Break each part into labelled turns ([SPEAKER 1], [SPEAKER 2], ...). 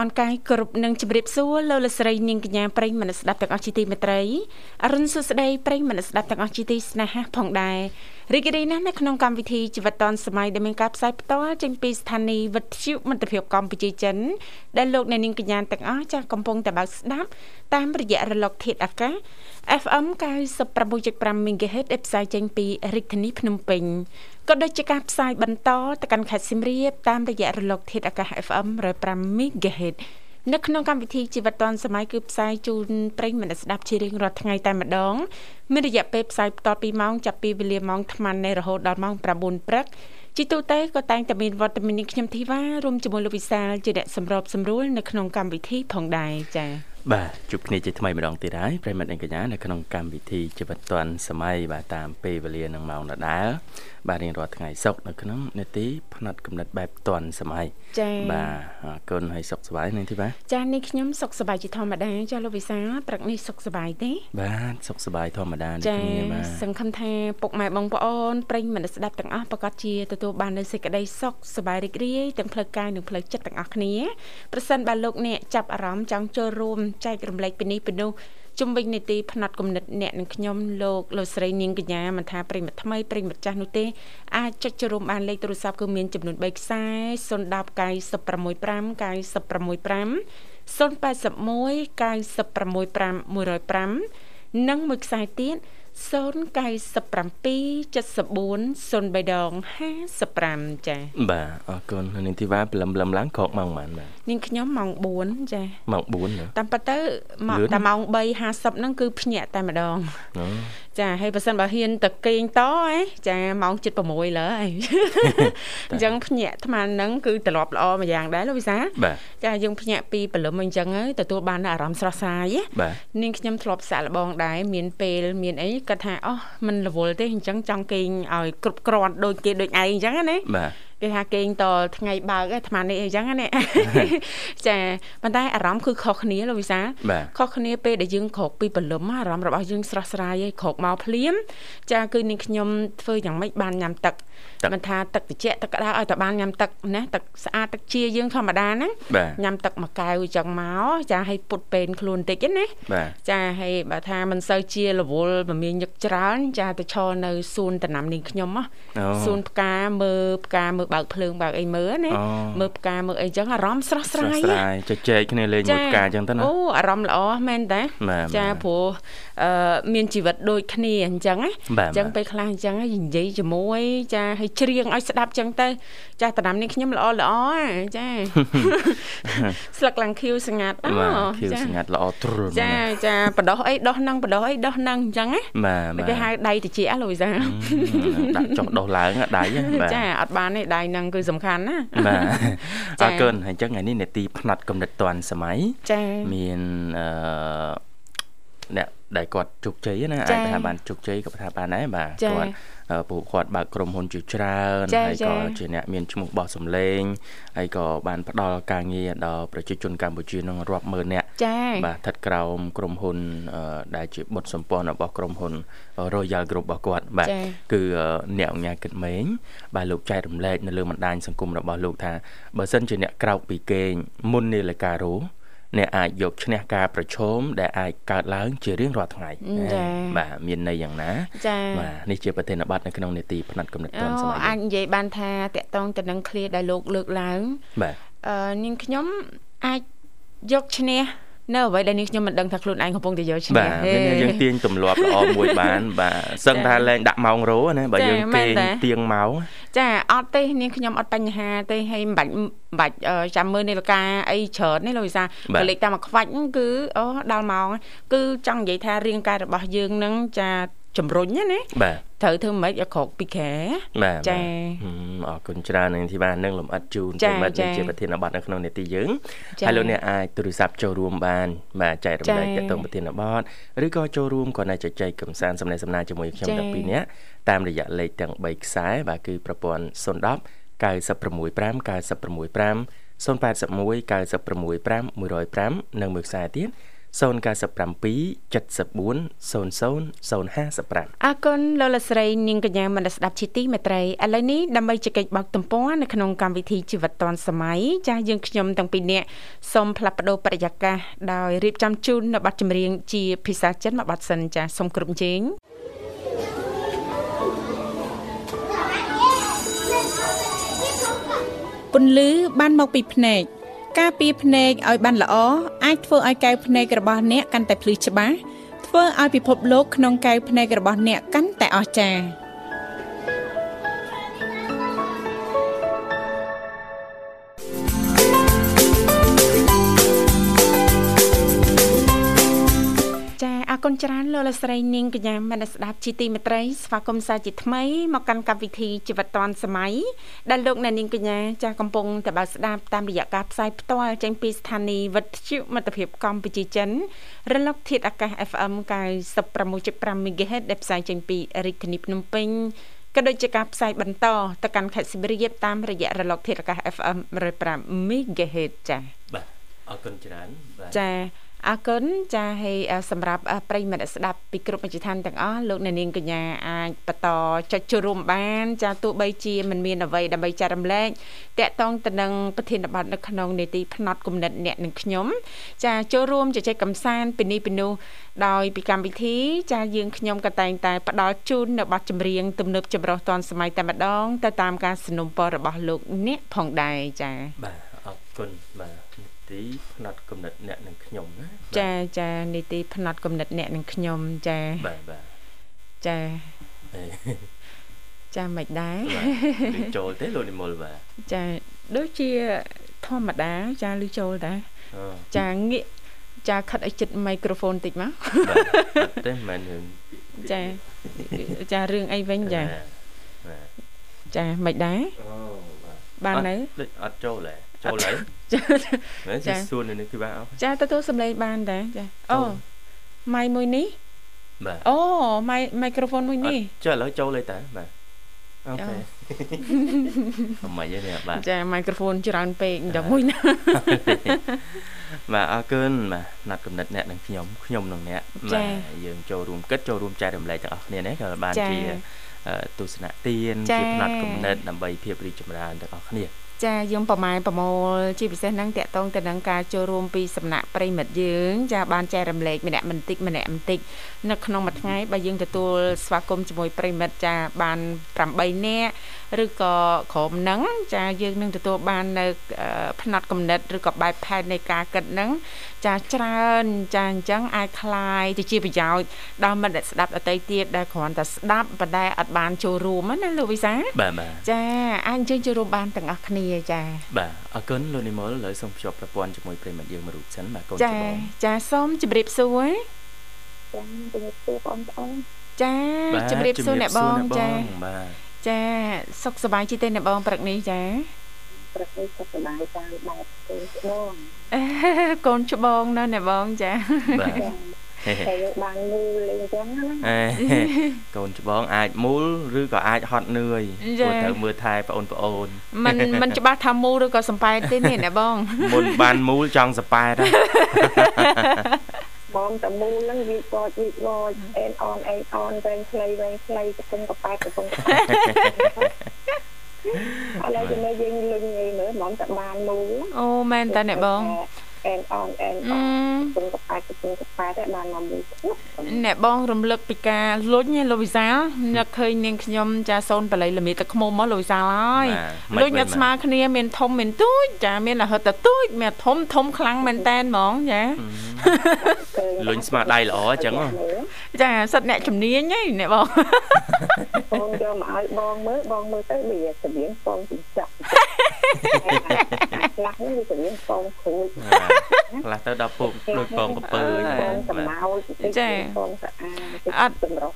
[SPEAKER 1] អនុញ្ញាតលំអរកាយគ្រប់នឹងជម្រាបសួរលោកលស្រីនាងកញ្ញាប្រិយមិត្តស្ដាប់ទាំងអស់ជាទីមេត្រីអរុនសុស្ដីប្រិយមិត្តស្ដាប់ទាំងអស់ជាទីស្នេហាផងដែររីករាយណាស់នៅក្នុងកម្មវិធីជីវិតឌុនសម័យដែលមានការផ្សាយផ្ទាល់ចេញពីស្ថានីយ៍វិទ្យុមិត្តភាពកម្ពុជាចិនដែលលោកអ្នកនាងកញ្ញាទាំងអស់ចាស់កំពុងតែបើកស្ដាប់តាមរយៈរលកធាតុអាកាស FM 96.5 MHz ដែលផ្សាយចេញពីរាជធានីភ្នំពេញក៏ដូចជាការផ្សាយបន្តទៅកាន់ខេត្តសៀមរាបតាមរយៈរលក ធាតុអាកាស FM 105 MHz នៅក្នុងកម្មវិធីជីវិតឌွန်សម័យគឺផ្សាយជូនប្រិយមិត្តស្ដាប់ជារៀងរាល់ថ្ងៃតែម្ដងមានរយៈពេលផ្សាយបន្តពីម៉ោងចាប់ពីវេលាម៉ោង8:00នៃរហូតដល់ម៉ោង9:00ព្រឹកជីទូទៅក៏តែងតែមានវត្តមាននេះខ្ញុំធីវ៉ារួមជាមួយលោកវិសាលជាអ្នកសម្របសម្រួលនៅក្នុងកម្មវិធីផងដែរចា៎
[SPEAKER 2] បាទជួបគ្នាជាថ្មីម្ដងទៀតហើយប្រិមត្តអ្នកកញ្ញានៅក្នុងកម្មវិធីជីវិតឌွန်សម័យបាទតាមពេលវេលានឹងម៉ោងដដែលបាទរៀងរាល់ថ្ងៃសុកនៅក្នុងនេតិផ្នែកកំណត់បែបឌွန်សម័យ
[SPEAKER 1] ចា៎
[SPEAKER 2] បាទអរគុណហើយសុខសប្បាយនឹងទីបាទ
[SPEAKER 1] ចា៎នេះខ្ញុំសុខសប្បាយជាធម្មតាចា៎លោកវិសាព្រឹកនេះសុខសប្បាយទេ
[SPEAKER 2] បាទសុខសប្បាយធម្មតា
[SPEAKER 1] នេះគ្នាបាទសង្ឃឹមថាពុកម៉ែបងប្អូនប្រិយមិត្តស្ដាប់ទាំងអស់ប្រកាសជាទទួលបាននូវសេចក្តីសុខសប្បាយរីករាយទាំងផ្លូវកាយនិងផ្លូវចិត្តទាំងអស់គ្នាប្រសិនបើលោកអ្នកចាប់អារម្មណ៍ចង់ចូលរួមចែករំលែកពីនេះពីនោះជំវិញនីតិផ្នែកគំនិតអ្នកនឹងខ្ញុំលោកលោកស្រីនាងកញ្ញាមិនថាប្រិមិត្តថ្មីប្រិមិត្តចាស់នោះទេអាចចុចចូលរួមបានលេខទូរស័ព្ទគឺមានចំនួន3ខ្សែ010 965 965 081 965 105និងមួយខ្សែទៀត0 097 74 0355ចា
[SPEAKER 2] បាទអរគុណនាងធីវ៉ាព្រលឹមព្រលឹមឡើងក្រោកម៉ោងប៉ុន្មានបាទ
[SPEAKER 1] នាងខ្ញុំម៉ោង4ចា
[SPEAKER 2] ម៉ោង4
[SPEAKER 1] តាមពិតទៅតែម៉ោង3:50ហ្នឹងគឺភ្ញាក់តែម្ដងចាហើយបើសិនបើហ៊ានទៅគេងតហ៎ចាម៉ោង7:06លើហើយអញ្ចឹងភ្ញាក់អាត្មាហ្នឹងគឺត្រឡប់ល្អមួយយ៉ាងដែរលោកវិសាចាយើងភ្ញាក់ពីព្រលឹមអញ្ចឹងហើយទទួលបានអារម្មណ៍ស្រស់ស្រាយនាងខ្ញុំធ្លាប់សាក់លបងដែរមានពេលមានអីគាត់ថាអូមិនរវល់ទេអញ្ចឹងចង់គេងឲ្យគ្រប់គ្រាន់ដូចគេដូចឯងអញ្ចឹងណា
[SPEAKER 2] បាទ
[SPEAKER 1] គេថាគេងតថ្ងៃបើកអាត្មានេះអីចឹងណាចាប៉ុន្តែអារម្មណ៍គឺខុសគ្នាលោកវិសាខុសគ្នាពេលដែលយើងក្រោកពីព្រលឹមអារម្មណ៍របស់យើងស្រស់ស្រាយឯងក្រោកមកភ្លាមចាគឺនាងខ្ញុំធ្វើយ៉ាងម៉េចបានញ៉ាំទឹកមិនថាទឹកត្រជាក់ទឹកក្តៅឲ្យតែបានញ៉ាំទឹកណាទឹកស្អាតទឹកជាយើងធម្មតាហ្នឹងញ៉ាំទឹកមួយកែវអញ្ចឹងមកចាឲ្យពុតពេនខ្លួនតិចណាចាឲ្យបើថាមិនសូវជារវល់មមាញឹកច្រើន ចាទៅឈរនៅសួនតំណាំនាងខ្ញុំសួនផ្កាមើលផ្កាមើលបើកភ្លើងបើកអីមើលណាមើលផ្កាមើលអីចឹងអារម្មណ៍ស្រស់ស្រាយស្រស់ស្រាយ
[SPEAKER 2] ជជែកគ្នាលេងមើលផ្កាចឹងទៅណា
[SPEAKER 1] អូអារម្មណ៍ល្អមែនតាចាព្រោះអឺមានជីវិតដូចគ្នាអញ្ចឹងណាអញ្ចឹងពេលខ្លះអញ្ចឹងនិយាយជាមួយ ចាឲ្យច្រៀងឲ្យស្ដាប់ចឹងទៅចាតំណាំនេះខ្ញុំល្អល្អចាស្លឹកឡើងខៀវស្ងាត់
[SPEAKER 2] អូខៀវស្ងាត់ល្អទ្រុល
[SPEAKER 1] ចាចាបដោះអីដោះនឹងបដោះអីដោះនឹងអញ្ចឹងណា
[SPEAKER 2] បាទ
[SPEAKER 1] គេហៅដៃតិចលូវីសា
[SPEAKER 2] ដាក់ចុះដោះឡើងដៃ
[SPEAKER 1] បាទចាអត់បានទេដៃហ្នឹងគឺសំខាន់ណា
[SPEAKER 2] បាទអរគុណអញ្ចឹងថ្ងៃនេះនេតិផ្នែកកំណត់តាន់សម័យ
[SPEAKER 1] ចា
[SPEAKER 2] មានអឺអ្នកដែលគាត់ជោគជ័យណាអាចថាបានជោគជ័យក៏ថាបានដែរបាទគាត់ ពួកគាត់បើកក្រុមហ៊ុនជាច្រើនហើយក៏ជាអ្នកមានឈ្មោះបោះសម្លេងហើយក៏បានផ្ដល់ការងារដល់ប្រជាជនកម្ពុជានឹងរាប់ម៉ឺននាក់បាទស្ថិតក្រោមក្រុមហ៊ុនដែលជាបុតសម្ព័ន្ធរបស់ក្រុមហ៊ុន Royal Group របស់គាត់បាទគឺអ្នកអញ្ញាគិតម៉េងបាទលោកចែករំលែកនៅលើបណ្ដាញសង្គមរបស់លោកថាបើសិនជាអ្នកក្រោកពីគេងមុននាឡិការោ អ្នកអាចយកឈ្នះការប្រឈមដែលអាចកើតឡើងជារៀងរាល់ថ្ងៃបាទមានន័យយ៉ាងណាបាទនេះជាប្រធានបទនៅក្នុងនេតិផ្នែកកំណត់ទាន់សម័យ
[SPEAKER 1] អាចនិយាយបានថាតកតងទៅនឹងឃ្លាដែលលោកលើកឡើង
[SPEAKER 2] បាទ
[SPEAKER 1] អឺនាងខ្ញុំអាចយកឈ្នះនៅអ្វីដែលនេះខ្ញុំមិនដឹងថាខ្លួនឯងកំពុងតែយកឈ្នះ
[SPEAKER 2] បាទយើងទាញទម្លាប់ល្អមួយបានបាទសឹងថាលែងដាក់ម៉ោងរោណាបើយើងគេទៀងម៉ោង
[SPEAKER 1] ចាអត់ទេនាងខ្ញុំអត់បញ្ហាទេហើយមិនបាច់មិនបាច់ចាំមើលនាឡិកាអីច្រើនទេលោកវិសាបើលេខតាមមួយខ្វាច់គឺអូដល់ម៉ោងគឺចង់និយាយថារាងកាយរបស់យើងនឹងចាជំរុញណា
[SPEAKER 2] បាទ
[SPEAKER 1] ត្រូវធ្វើម៉េចឲ្យក្រោកពីខែ
[SPEAKER 2] បាទចាអរគុណច្រើននឹងទីបាននឹងលំអិតជូនប្រិមិត្តនឹងជាប្រធានបទនៅក្នុងនេតិយើងហើយលោកអ្នកអាចទូរស័ព្ទចូលរួមបានបាទចែករំលែកទៅប្រធានបទឬក៏ចូលរួមក៏នៅជជែកកំសាន្តសំណេះសំណាលជាមួយខ្ញុំទាំងពីរនាក់តាមរយៈលេខទាំង3ខ្សែបាទគឺប្រព័ន្ធ010 965 965 081 965 105និងមួយខ្សែទៀត 097 74 00 055
[SPEAKER 1] អរគុណលោកលស្រីនាងកញ្ញាមនស្ដាប់ជាទីមេត្រីឥឡូវនេះដើម្បីជែកបោកទំព័រនៅក្នុងកម្មវិធីជីវិតឌွန်សម័យចាស់យើងខ្ញុំទាំងពីរនាក់សូមផ្លាស់ប្ដូរបរិយាកាសដោយរៀបចំជូននៅប័ណ្ណចម្រៀងជាភាសាចិនមួយប័ណ្ណសិនចាស់សូមគ្រប់ជេងពន្លឺបានមកពីភ្នែក ការពារភ្នែកឲ្យបានល្អអាចធ្វើឲ្យកែវភ្នែករបស់អ្នកកាន់តែភ្លឺច្បាស់ធ្វើឲ្យពិភពលោកក្នុងកែវភ្នែករបស់អ្នកកាន់តែអស្ចារ្យ អរគុណច្រើនលោកលស្រីនាងកញ្ញាមនស្ដាប់ជីទីមេត្រីស្វាគមន៍សាជាថ្មីមកកាន់កម្មវិធីជីវិតឌွန်សម័យដែលលោកអ្នកនាងកញ្ញាចាស់កំពុងតបស្ដាប់តាមរយៈការផ្សាយផ្ទាល់ចេញពីស្ថានីយ៍វិទ្យុមិត្តភាពកម្ពុជាចិនរលកធាតុអាកាស FM 96.5 MHz ដែលផ្សាយចេញពីរាជធានីភ្នំពេញក៏ដូចជាការផ្សាយបន្តទៅកាន់ខេត្តសៀមរាបតាមរយៈរលកធាតុអាកាស FM 105 MHz ចា៎
[SPEAKER 2] បាទអរគុណច្រើន
[SPEAKER 1] បាទចា៎ អរគុណចាហើយសម្រាប់ប្រិយមិត្តស្ដាប់ពីគ្រប់មជ្ឈដ្ឋានទាំងអស់លោកអ្នកនាងកញ្ញាអាចបន្តចុចចូលរួមបាន ចាទោះបីជាមិនមានអ្វីដើម្បីចែករំលែកតកតងទៅនឹងប្រធានបទនៅក្នុងនេតិផ្នែកគំនិតអ្នកនឹងខ្ញុំចាចូលរួមជជែកកំសាន្តពីនេះពីនោះដោយពីកម្មវិធីចាយើងខ្ញុំក៏តែងតែផ្ដល់ជូននៅបទចម្រៀងទំនើបចម្រុះទាន់សម័យតែម្ដងទៅតាមការสนับสนุนរបស់លោកអ្នកផងដែរចា
[SPEAKER 2] បាទអរគុណបាទ ទីផ្នែកកំណត់អ្នកនិងខ្ញុំណា
[SPEAKER 1] ចាចានីតិផ្នែកកំណត់អ្នកនិងខ្ញុំចា
[SPEAKER 2] បាទបាទ
[SPEAKER 1] ចាចាមិនដែរ
[SPEAKER 2] ឮចូលទេលោកនិមលបាទ
[SPEAKER 1] ចាដូចជាធម្មតាចាឮចូលតាចាងាកចាខិតឲ្យចិត្តមីក្រូហ្វូនតិចមក
[SPEAKER 2] បាទទេមិនមែនរឿង
[SPEAKER 1] ចាចារឿងអីវិញចាចាមិនដែរអូបាទបាននៅ
[SPEAKER 2] អត់ចូលទេ ចូលហើយចាសួរនេះគឺបានអត់
[SPEAKER 1] ចាទទួលសម្លេងបានដែរចាអូម៉ៃមួយនេះ
[SPEAKER 2] បាទ
[SPEAKER 1] អូម៉ៃមីក្រូហ្វូនមួយនេះ
[SPEAKER 2] ចុះឥឡូវចូលលេតាបាទអូខេអមយានេះបាទ
[SPEAKER 1] ចាមីក្រូហ្វូនច្រើនពេកដល់មួយណា
[SPEAKER 2] បាទអរគុណបាទណាត់កំណត់អ្នកនិងខ្ញុំខ្ញុំនិងអ្នកបាទយើងចូលរួមគិតចូលរួមចែករំលែកទាំងអស់គ្នានេះក៏បានជាទស្សនៈទានជាផ្នែកកំណត់ដើម្បីភាពរីកចម្រើនទាំងអស់គ្នា
[SPEAKER 1] ចាយើងប្រម៉ែប្រមូលជាពិសេសហ្នឹងតកតងទៅនឹងការចូលរួមពីសំណាក់ប្រិមិត្តយើង ចាបានចែករំលែកម្នាក់បន្តិចម្នាក់បន្តិចនៅក្នុងមួយថ្ងៃបើយើងទទួលស្វាគមន៍ជាមួយប្រិមិត្តចាបាន8នាក់ឬក៏ក្រុមហ្នឹងចាយើងនឹងទទួលបាននៅផ្នែកកំណត់ឬក៏បែបផែននៃការគិតហ្នឹង ចាច្រើនចាអញ្ចឹងអាចคลายទៅជាប្រយោជន៍ដល់មិត្តស្ដាប់ដទៃទៀតដែលគ្រាន់តែស្ដាប់ប៉ុន្តែអត់បានចូលរួមណាលោកវិសា
[SPEAKER 2] បាទបាទ
[SPEAKER 1] ចាអាចអញ្ជើញចូលរួមបានទាំងអស់គ្នាចា
[SPEAKER 2] បាទអរគុណលោកនិមលឥឡូវសូមភ្ជាប់ប្រព័ន្ធជាមួយប្រិមិត្តយើងមួយរូបសិនបាទកូន
[SPEAKER 1] ច្បងចាសូមជម្រាបសួរ
[SPEAKER 3] ចាជម្រាបសួរបងប្អូន
[SPEAKER 1] ចាជម្រាបសួរអ្នកបងចា
[SPEAKER 2] បាទ
[SPEAKER 1] ចាសុខសប្បាយជីទេអ្នកបងព្រឹកនេះចា
[SPEAKER 3] ព្រឹកនេះសុខសប្បាយតាមបែបកូនច្បង
[SPEAKER 1] កូនច្បងណាអ្នកបងចា
[SPEAKER 2] បាទ
[SPEAKER 3] តែបានមូលលេងចឹងណា
[SPEAKER 2] កូនច្បងអាចមូលឬក៏អាចហត់នឿយព្រោះត្រូវមើលថែបងប្អូន
[SPEAKER 1] មិនមិនច្បាស់ថាមូលឬក៏សំប៉ែតទេនេះណាបង
[SPEAKER 2] មុនបានមូលចង់សំប៉ែត
[SPEAKER 3] បងតមូលហ្នឹងវាកោចវាកោចអេនអនអេនអនវែងខ្លីវែងខ្លីកំពុងកប៉ែកំពុង ឥឡូវជំនួយយើងលុញអីមើលហ្មងតែបានមូល
[SPEAKER 1] អូមែនតើអ្នកបង
[SPEAKER 3] អែនអនអែនអនពុំកប៉ែកំពុងកប៉ែតែបានមកមួយ
[SPEAKER 1] អ្នកបងរំលឹកពីការលុញឯលោកវិសាលនឹកឃើញនាងខ្ញុំចាសូនបល័យល្មៀតទឹកខ្មុំមកលោកវិសាលហើយលុញអត់ស្មើគ្នាមានធំមានទូចចាមានរហិតតែទូចមានធំធំខ្លាំងមែនតែនហ្មងចា
[SPEAKER 2] លុញស្មារតីល្អអញ្ចឹង
[SPEAKER 1] ចាសិតអ្នកជំនាញហីអ្នកបង
[SPEAKER 3] បងយកមកឲ្យបងមើលបងមើលទៅវាស្តៀងបងពីចាក់ ខ្លះនេះវាស្តៀងបងគ្រូ
[SPEAKER 2] ខ្លះទៅដល់ពុកដូចបងកពើ
[SPEAKER 3] បងសម្ោច
[SPEAKER 1] ចា
[SPEAKER 3] បងស្អាតអត់សម្រុះ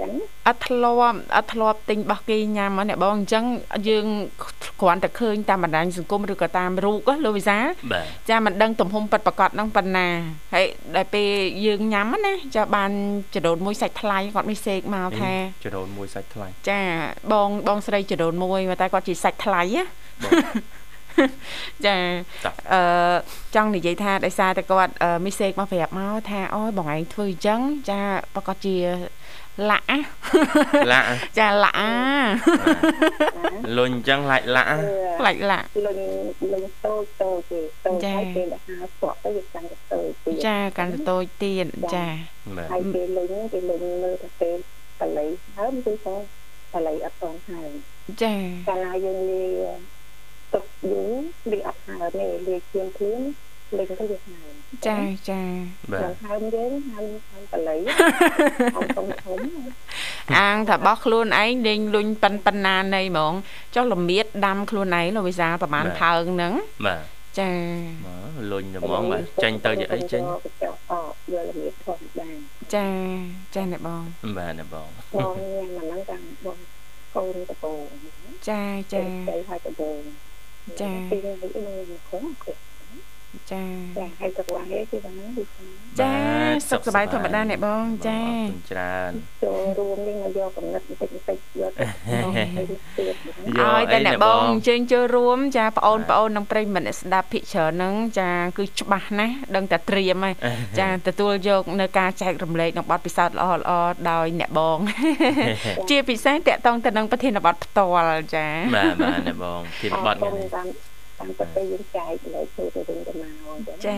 [SPEAKER 3] ចឹង
[SPEAKER 1] អត់ធ្លាប់អត់ធ្លាប់ទិញរបស់គេញ៉ាំអ្នកបងអញ្ចឹងយើងគ្រាន់តែឃើញតាមបណ្ដាញសង្គមឬក៏តាមរូបលោកវិសាចាមិនដឹងទំហំប៉ិតប្រកបហ្នឹងប៉ុណ្ណាហើយដល់ពេលយើងញ៉ាំណាចាបានចដូនមួយសាច់ថ្លៃគាត់មានសេកមកថា
[SPEAKER 2] ចដូនមួយសាច់ថ្លៃ
[SPEAKER 1] ចាបងបងស្រីចដូនមួយតែគាត់ជាសាច់ថ្លៃណា ចាអឺចង់និយាយថាដោយសារតែគាត់មីសេកមកប្រាប់មកថាអូយបងឯងធ្វើអញ្ចឹងចាប្រកាសជាលាក់
[SPEAKER 2] លាក់
[SPEAKER 1] ចាលាក់
[SPEAKER 2] លុញអញ្ចឹងឡាច់លាក់
[SPEAKER 1] ឡាច់លាក់
[SPEAKER 3] លុញលុញតូចតូចទេតូចហើយពេលដែលហាស្ទាក់ទៅវាកាន់តែតូច
[SPEAKER 1] ទៀតចាកាន់តែតូចទៀតចា
[SPEAKER 3] ហើយពេលលុញពេលលុញមើលទៅពេលបល័យហើមគឺថាបល័យអត់តងហើម
[SPEAKER 1] ចា
[SPEAKER 3] កាលណាយើងលាទុក យូរវាអត់ហើមទេលាជឿនភ្លាមលេងទៅវាហើម
[SPEAKER 1] ចាចា
[SPEAKER 3] បាទហើមយើងហើមហើមបល័យអត់ធំធំ
[SPEAKER 1] អាងថាបោះខ្លួនឯងលេងលុញប៉ិនប៉ិនណានៃហ្មងចុះលមៀតដាំខ្លួនឯងលោកវិសាប្រហែលផើងហ្នឹង
[SPEAKER 2] បាទ
[SPEAKER 1] ចា
[SPEAKER 2] មកលុញហ្មងបាទចេញទៅជាអីចេញ
[SPEAKER 3] អយកលមៀតធម្មតា
[SPEAKER 1] ចាចាអ្នកបង
[SPEAKER 2] បាទអ្នកបង
[SPEAKER 3] បងញ៉ាំអាហ្នឹងតាមបងកូនតប
[SPEAKER 1] ចាចា
[SPEAKER 3] ទៅហើយតប
[SPEAKER 1] ចា
[SPEAKER 3] ពីនេះនឹងខំ
[SPEAKER 1] ចា
[SPEAKER 3] ចាហើយសុខសប្បាយទេបង
[SPEAKER 1] ចាសុខសប្បាយធម្មតាអ្នកបងចា
[SPEAKER 2] ច្រើន
[SPEAKER 3] ចូលរួមនេះមកយកកំណត់បន្តិចបន្តិចយក
[SPEAKER 1] ឲ្យតែអ្នកបងអញ្ជើញចូលរួមចាបងអូនបងអូននឹងប្រិយមិត្តអ្នកស្ដាប់ភិកច្រើនហ្នឹងចា គឺច្បាស់ណាស់ដឹងតែត្រៀមហើយចាទទួលយកនៅការចែករំលែកនៅបទពិសោធន៍ល្អល្អដោយអ្នកបង ជាពិសេសតកតងទៅនឹងប្រធានបទផ្ទាល់ចា
[SPEAKER 2] បាទបាទអ្នកបងធានបទនេះ
[SPEAKER 3] តាមប្រទេសយើងចែកលើជួយទៅវិញទៅមក
[SPEAKER 1] ចា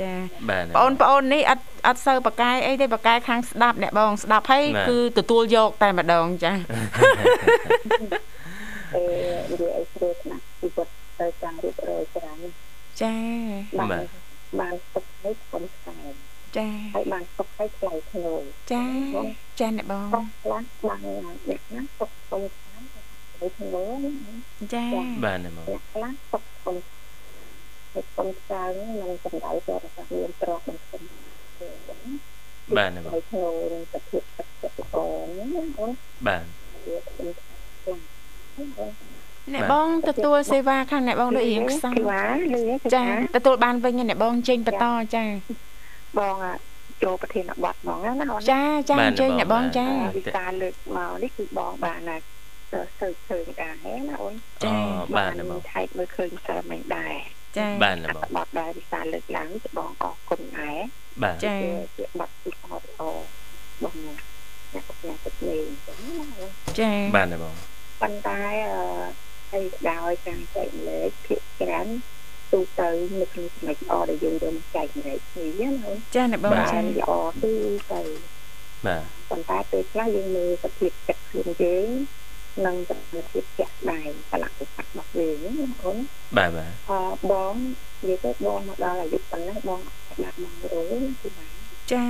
[SPEAKER 1] ចាបងប្អូននេះអត់អត់សូវបកែអីទេបកែខាងស្ដាប់អ្នកបងស្ដាប់ហើយគឺទទួលយកតែម្ដងចា
[SPEAKER 3] អឺនិយាយឲ្យស្រួលណាស់ជីវិតទៅចាំរៀបរយច្រើន
[SPEAKER 1] ចា
[SPEAKER 3] បានបានទុកឲ្យខ្ញុំស្គាល់
[SPEAKER 1] ចា
[SPEAKER 3] ហើយបានទុកឲ្យថ្លៃធ្នូ
[SPEAKER 1] ចាចាអ្នកបង
[SPEAKER 3] ខ្លះបានអ្នកណាទុកខ្ញុំទៅធ្នូ
[SPEAKER 1] ចា
[SPEAKER 2] បាទអ្នកបង
[SPEAKER 3] ខ្លះទុក គុំហើយកុំចៅនឹងកម្ដៅចូលរសាមានទ្រព្យមិនគុំ
[SPEAKER 2] បាទណាបាទ
[SPEAKER 3] ក្នុងសភាពទឹកចិត្តអូនអូន
[SPEAKER 2] បាទ
[SPEAKER 1] អ្នកបងទទួលសេវាខាងអ្នកបងដូចរៀងខ្សោយចាទទួលបានវិញអ្នកបងចេញបន្តចា
[SPEAKER 3] បងចូលប្រធានបទហ្មងណាអូន
[SPEAKER 1] ចាចាអញ្ជើញអ្នកបងចា
[SPEAKER 3] វិការលើកមកនេះគឺបងបានណា ទៅឃើញដែរណាអូន
[SPEAKER 2] ចាបាទ
[SPEAKER 3] បងថែកមើលឃើញសើមិញដែរ
[SPEAKER 1] ចា
[SPEAKER 2] បាទបង
[SPEAKER 3] បត់ដែរវិសាលើកឡើងជាបងអរគុណដែរ
[SPEAKER 2] បាទ
[SPEAKER 1] ចា
[SPEAKER 3] ជាបាត់ពីអរអបងអ្នកប្រកាសទឹកលេង
[SPEAKER 1] ចា
[SPEAKER 2] បាទបង
[SPEAKER 3] ប៉ុន្តែអឺហើយដោយការចែកលេខភាគច្រើនទូទៅនៅក្នុងចំណុចល្អដែលយើងយកមកចែករំលែកគ្នាណា
[SPEAKER 1] ចាអ្នកបង
[SPEAKER 3] ចាល្អទូទៅ
[SPEAKER 2] បាទ
[SPEAKER 3] ប៉ុន្តែពេលខ្លះយើងមើលសភាពចិត្តខ្លួនយើង និងសភាពជាក់ស្ដែងកលៈវិបត្តិរបស់យើងណាអូន
[SPEAKER 2] បាទបាទ
[SPEAKER 3] អបងនិយាយទៅបងមកដល់អាយុប៉ុណ្ណេះបងដាក់មករយណាគឺបាន
[SPEAKER 1] ចា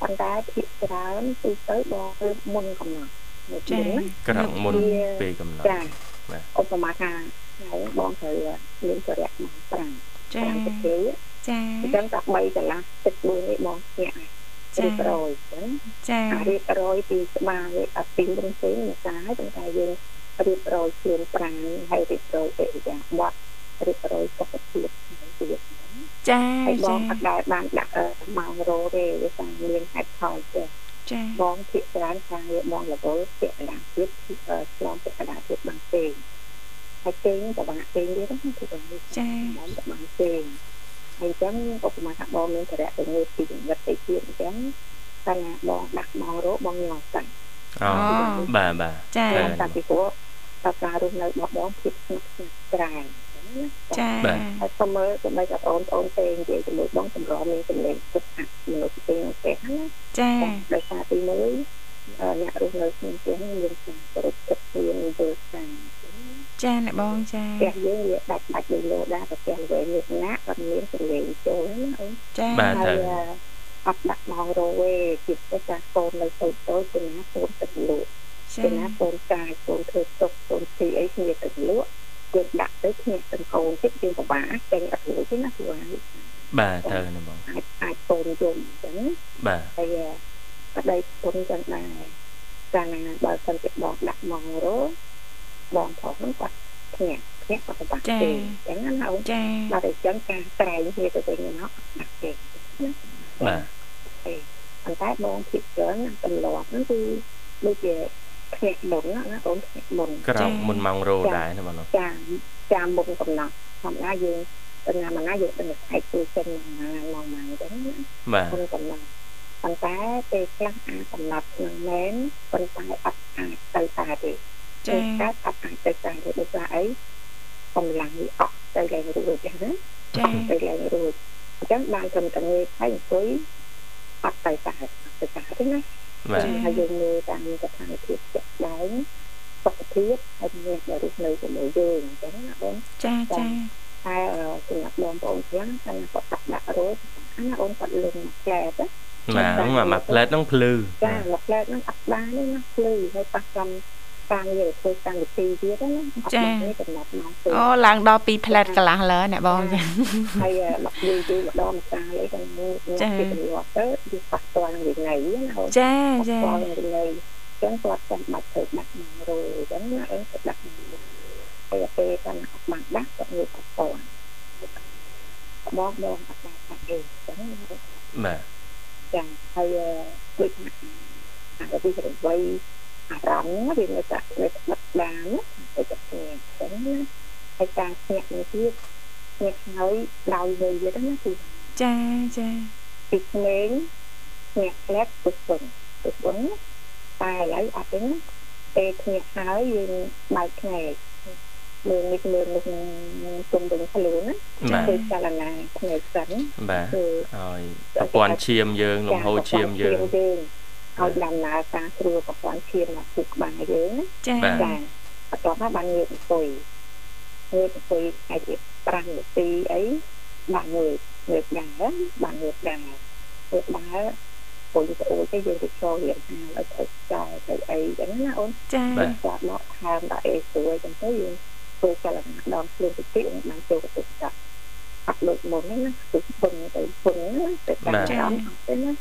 [SPEAKER 3] ប៉ុន្តែភាគច្រើនទូទៅបងគឺមុនកំណត់
[SPEAKER 1] ចា
[SPEAKER 2] ក្រឹកមុនពេលកំណត់
[SPEAKER 3] ចាឧបមាថាថ្ងៃបងត្រូវមានចរិយាម៉ោង5
[SPEAKER 1] ចាចា
[SPEAKER 3] អញ្ចឹងតែ3កន្លះទឹកមួយនេះបងស្ញាក់ រៀបរយចឹង
[SPEAKER 1] ចា
[SPEAKER 3] រៀបរយពីក្បាលនេះអត់ពីរំសេងមិនសាហើយប៉ុន្តែយើងរៀបរយខ្លួនប្រាណហើយរៀបរយអរិយាបថរៀបរយសុខភាពទៀត
[SPEAKER 1] ចា
[SPEAKER 3] ហើយបងអត់ដែលបានដាក់ម៉ោងរោទេវាថាមានហេតុផលទេ
[SPEAKER 1] ចា
[SPEAKER 3] បងភាកច្រើនខាងវាបងរវល់ពាក់កណ្ដាលទៀតឆ្លងពាក់កណ្ដាលទៀតបានទេហើយទេក៏បានទេទៀតហ្នឹងគឺបង
[SPEAKER 1] ចា
[SPEAKER 3] បងបានទេ អញ្ចឹងឧបមាថាបងមានចរិយាងើបពីចង្វិតទៅទៀតអញ្ចឹងតែបងដាក់មករោបងញ៉ាំតាំង
[SPEAKER 2] អូបាទបាទ
[SPEAKER 1] ចា
[SPEAKER 3] តាំងពីព្រោះតើការរស់នៅរបស់បងភាពស្ងប់ស្ងាត់ច្រើន
[SPEAKER 1] ចា
[SPEAKER 3] ហើយសូមមើលទៅបីបងប្អូនទេនិយាយជាមួយបងសម្រមានសម្លេងទឹកអាក់មនុស្សទីនោះទេណា
[SPEAKER 1] ចា
[SPEAKER 3] ដោយសារទី1អ្នករស់នៅក្នុងផ្ទះមានការគោរពចិត្តមានយល់ស្ដា
[SPEAKER 1] ចាអ្នកបងចា
[SPEAKER 3] ផ្ទះយើងវាដាច់ដាច់ដោយលោដាប្រទេសវែងនេះណាអត់មានសម្លេងចូលណាអូន
[SPEAKER 1] ចា
[SPEAKER 2] បាទទៅ
[SPEAKER 3] អត់ដាក់ម៉ោងរវេជាពិសេសការកូននៅតូចតូចទៅណាកូនទឹកលក់ទៅណាកូនកាយកូនធ្វើទុកកូនទីអីគ្នាទឹកលក់យើងដាក់ទៅគ្នាទាំងកូនទៀតយើងពិបាកចេញអត់រួចទេណាព្រោះ
[SPEAKER 2] បាទទៅណាបង
[SPEAKER 3] អាចអាចកូនយំអញ្ចឹង
[SPEAKER 2] បាទ
[SPEAKER 3] ហើយប្តីគុណចឹងដែរកាលណាបើសិនជាបងដាក់ម៉ងរោ បងប្រុសហ្នឹងគាត់ភ្ញាក់ភ្ញាក់គាត់បាត់ទេអញ្ចឹងណាអូន
[SPEAKER 1] ចា
[SPEAKER 3] បាទអញ្ចឹងការក្រែងគ្នាទៅវិញមកដាក់ទេណា
[SPEAKER 2] បាទ
[SPEAKER 3] ទេប៉ុន្តែបងភិកច្រើនទម្លាប់ហ្នឹងគឺដូចជាភ្ញាក់មុនណាអូនភ្ញាក់មុន
[SPEAKER 2] ក្រោកមុនម៉ោងរោដែរណាបង
[SPEAKER 3] ចាចាមុនកំណត់ធម្មតាយើងទៅណាមកណាយើងដឹងថាជួយចេញមកមកមកអញ្ចឹងណា
[SPEAKER 2] បាទ
[SPEAKER 3] កំណត់ប៉ុន្តែពេលខ្លះអាចកំណត់នឹងមែនប៉ុន្តែអត់អាចទៅតាទេ
[SPEAKER 1] ចា៎
[SPEAKER 3] កើតអត់អាចទៅតាទេដោយសារអីកម្លាំងវាអស់ទៅឡើងរួចចឹងណា
[SPEAKER 1] ចា៎
[SPEAKER 3] ទៅឡើងរួចអញ្ចឹងបានត្រឹមតែងាយហើយអង្គុយអត់ទៅតាទៅតាទេណា
[SPEAKER 2] បាទ
[SPEAKER 3] ហើយយើងមើលតាមស្ថានភាពជាក់ស្ដែងសុខភាពហើយមានដែលរស់នៅជាមួយយើងអញ្ចឹងណាបង
[SPEAKER 1] ចាចា
[SPEAKER 3] តែសម្រាប់បងប្អូនទាំងតែគាត់ដាក់ដាក់រួចអាណាអូនគាត់លឹងផ្លែតណា
[SPEAKER 2] បាទហ្នឹងមួយផ្លែតហ្នឹងភ្លឺ
[SPEAKER 3] ចាមួយផ្លែតហ្នឹងអត់បានទេណាភ្លឺហើយប៉ះចំ ការងារធ្វើកម្មវិធីទៀតណា
[SPEAKER 1] ចាកំណត់មកអូឡើងដល់2ផ្លែតកន្លះលើអ្នកបងចា
[SPEAKER 3] ហើយមកយូរយូរម្ដងម្កាលអីក៏មួយ
[SPEAKER 1] ចា
[SPEAKER 3] ទៅទៅវាប៉ះទាល់នឹងវិន័យណា
[SPEAKER 1] ចាចា
[SPEAKER 3] ប៉ះទាល់នឹងវិន័យចឹងគាត់ចាំបាច់ធ្វើដាក់មករយចឹងណាអឺដាក់ហើយពេលកាន់អត់បានដាក់គាត់ងើបអត់តបងបងអត់ដាក់អីចឹង
[SPEAKER 2] បាទ
[SPEAKER 3] ចាហើយដូចថាអាវិរវ័យ អារម្មណ៍វានៅតែនៅបិទបានទៅតែគ្នាអញ្ចឹងណាហើយការស្ញាក់នេះទៀតស្ញាក់ហើយដោយវ័យទៀតណាគឺ
[SPEAKER 1] ចាចា
[SPEAKER 3] ពីក្មេងស្ញាក់ផ្លែទៅស្វឹងទៅស្វឹងតែឥឡូវអត់ទេណាពេលស្ញាក់ហើយយើងបើកភ្នែកមើលនេះមើលនេះជុំវិញខ្លួនណាគឺចលនាភ្នែកសិន
[SPEAKER 2] បាទហើយប្រព័ន្ធឈាមយើងលំហូរឈាមយើង
[SPEAKER 3] ឲ្យដំណើរការស្រួលប្រព័ន្ធឈាមមកពុកក្បាលយើង
[SPEAKER 1] ចា
[SPEAKER 3] ចាបន្ទាប់មកបានងើបអង្គុយងើបអង្គុយអាច5នាទីអីបានងើបងើបដែរបានងើបដែរងើបដែរពុយទៅអូទៅយើងទៅចូលរៀនហាលឲ្យទៅចែទៅអីចឹងណាអូន
[SPEAKER 1] ចា
[SPEAKER 3] បាទមកហាមដាក់អីស្រួលចឹងទៅយើងធ្វើចលនាដងខ្លួនតិចតិចបានចូលទៅចាប់អត់ដូចមុនណាគឺពុនទៅពុនណាទៅតាមតាមទៅណា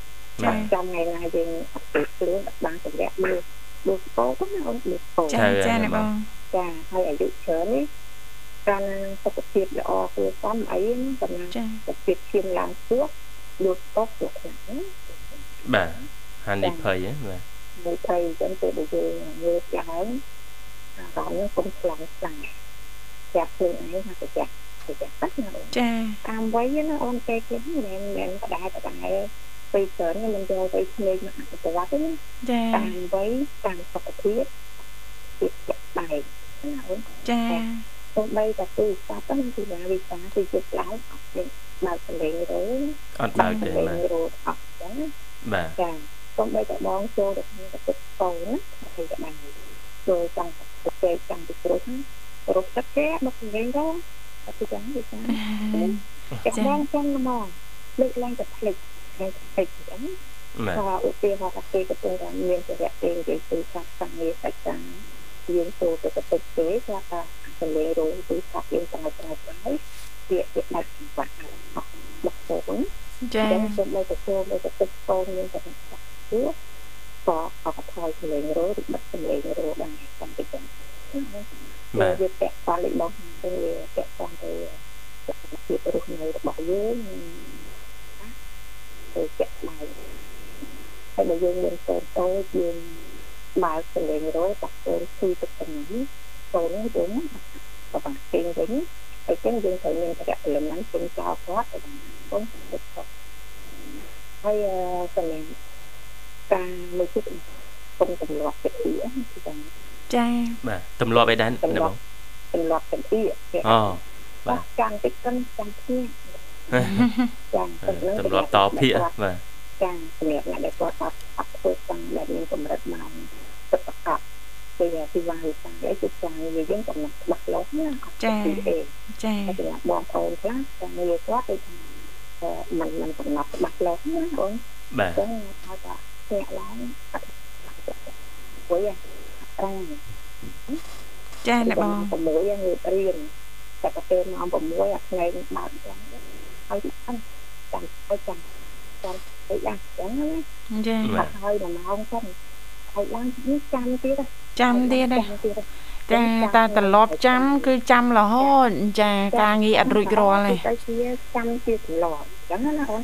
[SPEAKER 3] ចាំចាំថ្ងៃណាយើងអត់ទៅខ្លួនអត់បានសម្រាប់មើលមើលស្ពោទៅណាអូនមើលស្ពោ
[SPEAKER 1] ចាចាណាបង
[SPEAKER 3] ចាហើយអាយុច្រើននេះការសុខភាពល្អគឺសំអីណាប៉ុន្តែសុខភាពឈាមឡើងខ្ពស់លូតតទៅខ្លាំងណា
[SPEAKER 2] បាទហានិភ័យបាទ
[SPEAKER 3] និភ័យចឹងពេលដែលយើងងើបឡើងអារម្មណ៍នឹងគុំខ្លាំងខ្លាំងចាប់ខ្លួនឯងថាទៅចាក់ទៅចាក់បាត់ណា
[SPEAKER 1] ចា
[SPEAKER 3] តាមវ័យណាអូនពេលគេមិនមែនបដាបដា ពេលច្រើនមិនយកទៅក្មេងមកអនុវត្តទេណា
[SPEAKER 1] ចា
[SPEAKER 3] តាមវ័យតាមសុខភាពភាពជាក់ស្ដែងណាអូន
[SPEAKER 1] ចា
[SPEAKER 3] ទៅបីតែទូរស័ព្ទហ្នឹងគឺថាវិសាគឺជិតឡើងអត់ទេបើកសលេងរោ
[SPEAKER 2] អត់បើកទេ
[SPEAKER 3] បាទរោអត់ចឹង
[SPEAKER 2] បាទ
[SPEAKER 3] ចាទៅបីតែបងចូលទៅក្នុងទឹកកោណាហើយតែបានចូលចាំទៅពេលចាំទៅព្រោះរកទឹកគេមកសលេងរោអត់ចឹងវិសាចាបងចឹងមកលើកឡើងតែផ្លេច ក្នុងពេកអញ្ចឹង
[SPEAKER 2] ក៏
[SPEAKER 3] ឧទាហរណ៍ថាពេលកំពុងតែមានចរៈពេលនិយាយទូរស័ព្ទ sang ងារសាច់តាំងយើងចូលទៅទៅទេស្រាប់តែសលេងរោងទូរស័ព្ទយើងតែតែតែវាវាដាច់ចង្វាក់បោះទៅ
[SPEAKER 1] ចា៎
[SPEAKER 3] សូមឲ្យទៅចូលទៅទឹកកូនយើងទៅចាក់គឺក៏អត់ថយសលេងរោឬបិទសលេងរោដែរតាមទៅចឹងបាទវាពាក់ព័ន្ធរបស់ទៅពាក់ព័ន្ធទៅភាពរស់នៅរបស់យើង ទៅជាក់ស្ដែងហើយបើយើងមានកូនតូចយើងបើកសលេងរោតាក់កូនគឺទឹកចំណាំកូនយើងក៏បានពេញវិញហើយចឹងយើងត្រូវមានតរៈលំនឹងពេញចោលគាត់ទៅបានកូនទឹកគាត់ហើយសម្រាប់ការមួយទៀតគុំទម្លាប់វិធីគឺថា
[SPEAKER 1] ចា
[SPEAKER 2] បាទទម្លាប់អីដែរបង
[SPEAKER 3] ទម្លាប់វិធី
[SPEAKER 2] អូបាទ
[SPEAKER 3] ចាំតិចគិនចាំគ្នា
[SPEAKER 2] ចា ទម្លាប់តភាកបាទ
[SPEAKER 3] ចាសម្រាប់អ្នកដែលគាត់អត់អត់ធ្វើតាំងដែលមានកម្រិតម៉ោងទឹកប្រកបពេលទីវាយតាំងអីគឺចានិយាយយើងកំណត់ច្បាស់លាស់ណាអត់
[SPEAKER 1] ចាចា
[SPEAKER 3] សម្រាប់បងប្អូនខ្លះចានិយាយគាត់ទៅថាมันมันកំណត់ច្បាស់លាស់ណាបង
[SPEAKER 2] បាទ
[SPEAKER 3] ចឹងថាថាអ្នកឡើងអត់ព្រោះអា
[SPEAKER 1] ចាអ្នកបង
[SPEAKER 3] 6យ៉ាងរៀនតែទៅពេលម៉ោង6អាថ្ងៃនឹងបើកចឹង ហើយអត់ចាំទៅចាំចាំទៅដាក់ចឹងណា
[SPEAKER 1] ចា
[SPEAKER 3] ហើយដល់ម៉ោងចឹងហើហើយឡើងចាំទៀត
[SPEAKER 1] ចាំទៀតចាតាត្រឡប់ចាំ គឺចាំរហូតចាការងារអត់រួចរាល់ទេ
[SPEAKER 3] តែជាចាំជាត្រឡប់អញ្ចឹងណាអូន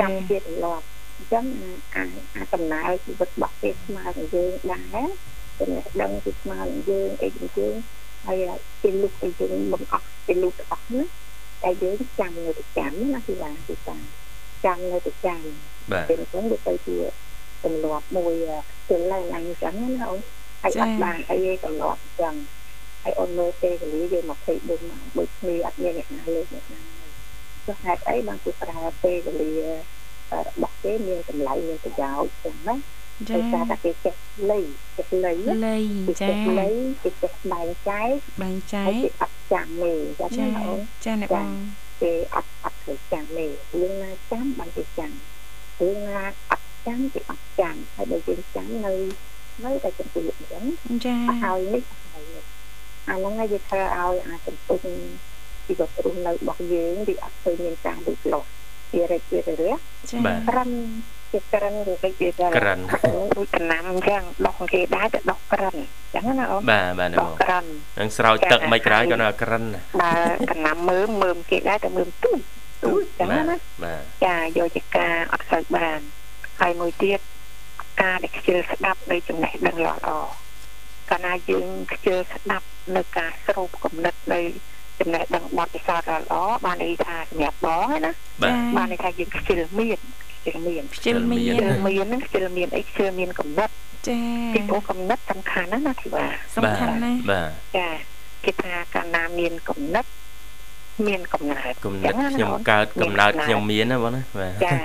[SPEAKER 3] ចាំជាត្រឡប់អញ្ចឹងអាអាដំណើរជីវិតរបស់គេស្មើនឹងយើងដែរចំណេះដឹងពីស្មើនឹងយើងអីយើងហើយគេលុបអីយើងមិនអស់គេលុបអស់ណា តែយើងចាំនៅតែចាំណាគឺថាគឺថាចាំនៅតែចាំ
[SPEAKER 2] បាទ
[SPEAKER 3] ពេលហ្នឹងវាទៅជាទម្លាប់មួយទៅឡើងអញ្ចឹងណាអូនហើយអត់បានអីទេទម្លាប់អញ្ចឹងហើយអូនមើលពេលវេលាយើង24ម៉ោងដូចគ្នាអត់មានអ្នកណាលើកអ្នកណាចុះហេតុអីបានគេប្រើពេលវេលារបស់គេមានតម្លៃមានប្រយោជន៍អញ្ចឹងណា ចា៎តែគេចេះលៃចេះលៃ
[SPEAKER 1] លៃចា៎
[SPEAKER 3] លៃគេចេះបែងចែក
[SPEAKER 1] បែងចែក
[SPEAKER 3] គេអត់ចាំទេ
[SPEAKER 1] ចា៎ចា៎អ្នកបង
[SPEAKER 3] គេអត់អត់ធ្វើចាំទេរឿងណាចាំបានគេចាំរឿងណាអត់ចាំគេអត់ចាំហើយបើយើងចាំនៅនៅតែចំពោះអញ្ចឹង
[SPEAKER 1] ចា៎
[SPEAKER 3] ហើយនេះហើយនេះអាហ្នឹងហើយយើងធ្វើឲ្យអាចំពោះជីវិតរស់នៅរបស់យើងវាអត់ឃើញមានការលូតលាស់វារិចវារះ
[SPEAKER 2] ត្រឹម
[SPEAKER 3] ជាក្រិនឬគេជា
[SPEAKER 2] ក្រិន
[SPEAKER 3] ដូចដំណាំអញ្ចឹងដោះគេដែរតែដោះក្រិនអញ្ចឹងណាអូន
[SPEAKER 2] បាទបាទបងក្រិននឹងស្រោចទឹកមិនក្រោយក៏នៅក្រិន
[SPEAKER 3] បាទដំណាំមើមមើមគេដែរតែមើមទូចទូចអញ្ចឹងណា
[SPEAKER 2] បាទ
[SPEAKER 3] ចាយកជាការអត់សូវបានហើយមួយទៀតការដែលខ្ជិលស្ដាប់នៃចំណេះដឹងល្អកាលណាយើងខ្ជិលស្ដាប់នៅការស្រូបគំនិតនៃចំណេះដឹងបទពិសោធន៍ល្អបានន័យថាសម្រាប់បងណាបានន័យថាយើងខ្ជិលមាន ខ្ជិលមាន
[SPEAKER 1] ខ្ជិលមាន
[SPEAKER 3] ខ្ជិលមានហ្នឹងខ្ជិលមានអីខ្ជិលមានកំណត់
[SPEAKER 1] ចា
[SPEAKER 3] ពីព្រោះកំណត់សំខាន់ណាស់ណាធីវ៉ា
[SPEAKER 1] សំខាន់ណាស់
[SPEAKER 2] បាទ
[SPEAKER 3] ចាគេថាកាលណាមានកំណត់មានកំណើត
[SPEAKER 2] កំណត់ខ្ញុំកើតកំណើតខ្ញុំមានណាបងណាបាទ
[SPEAKER 3] ចា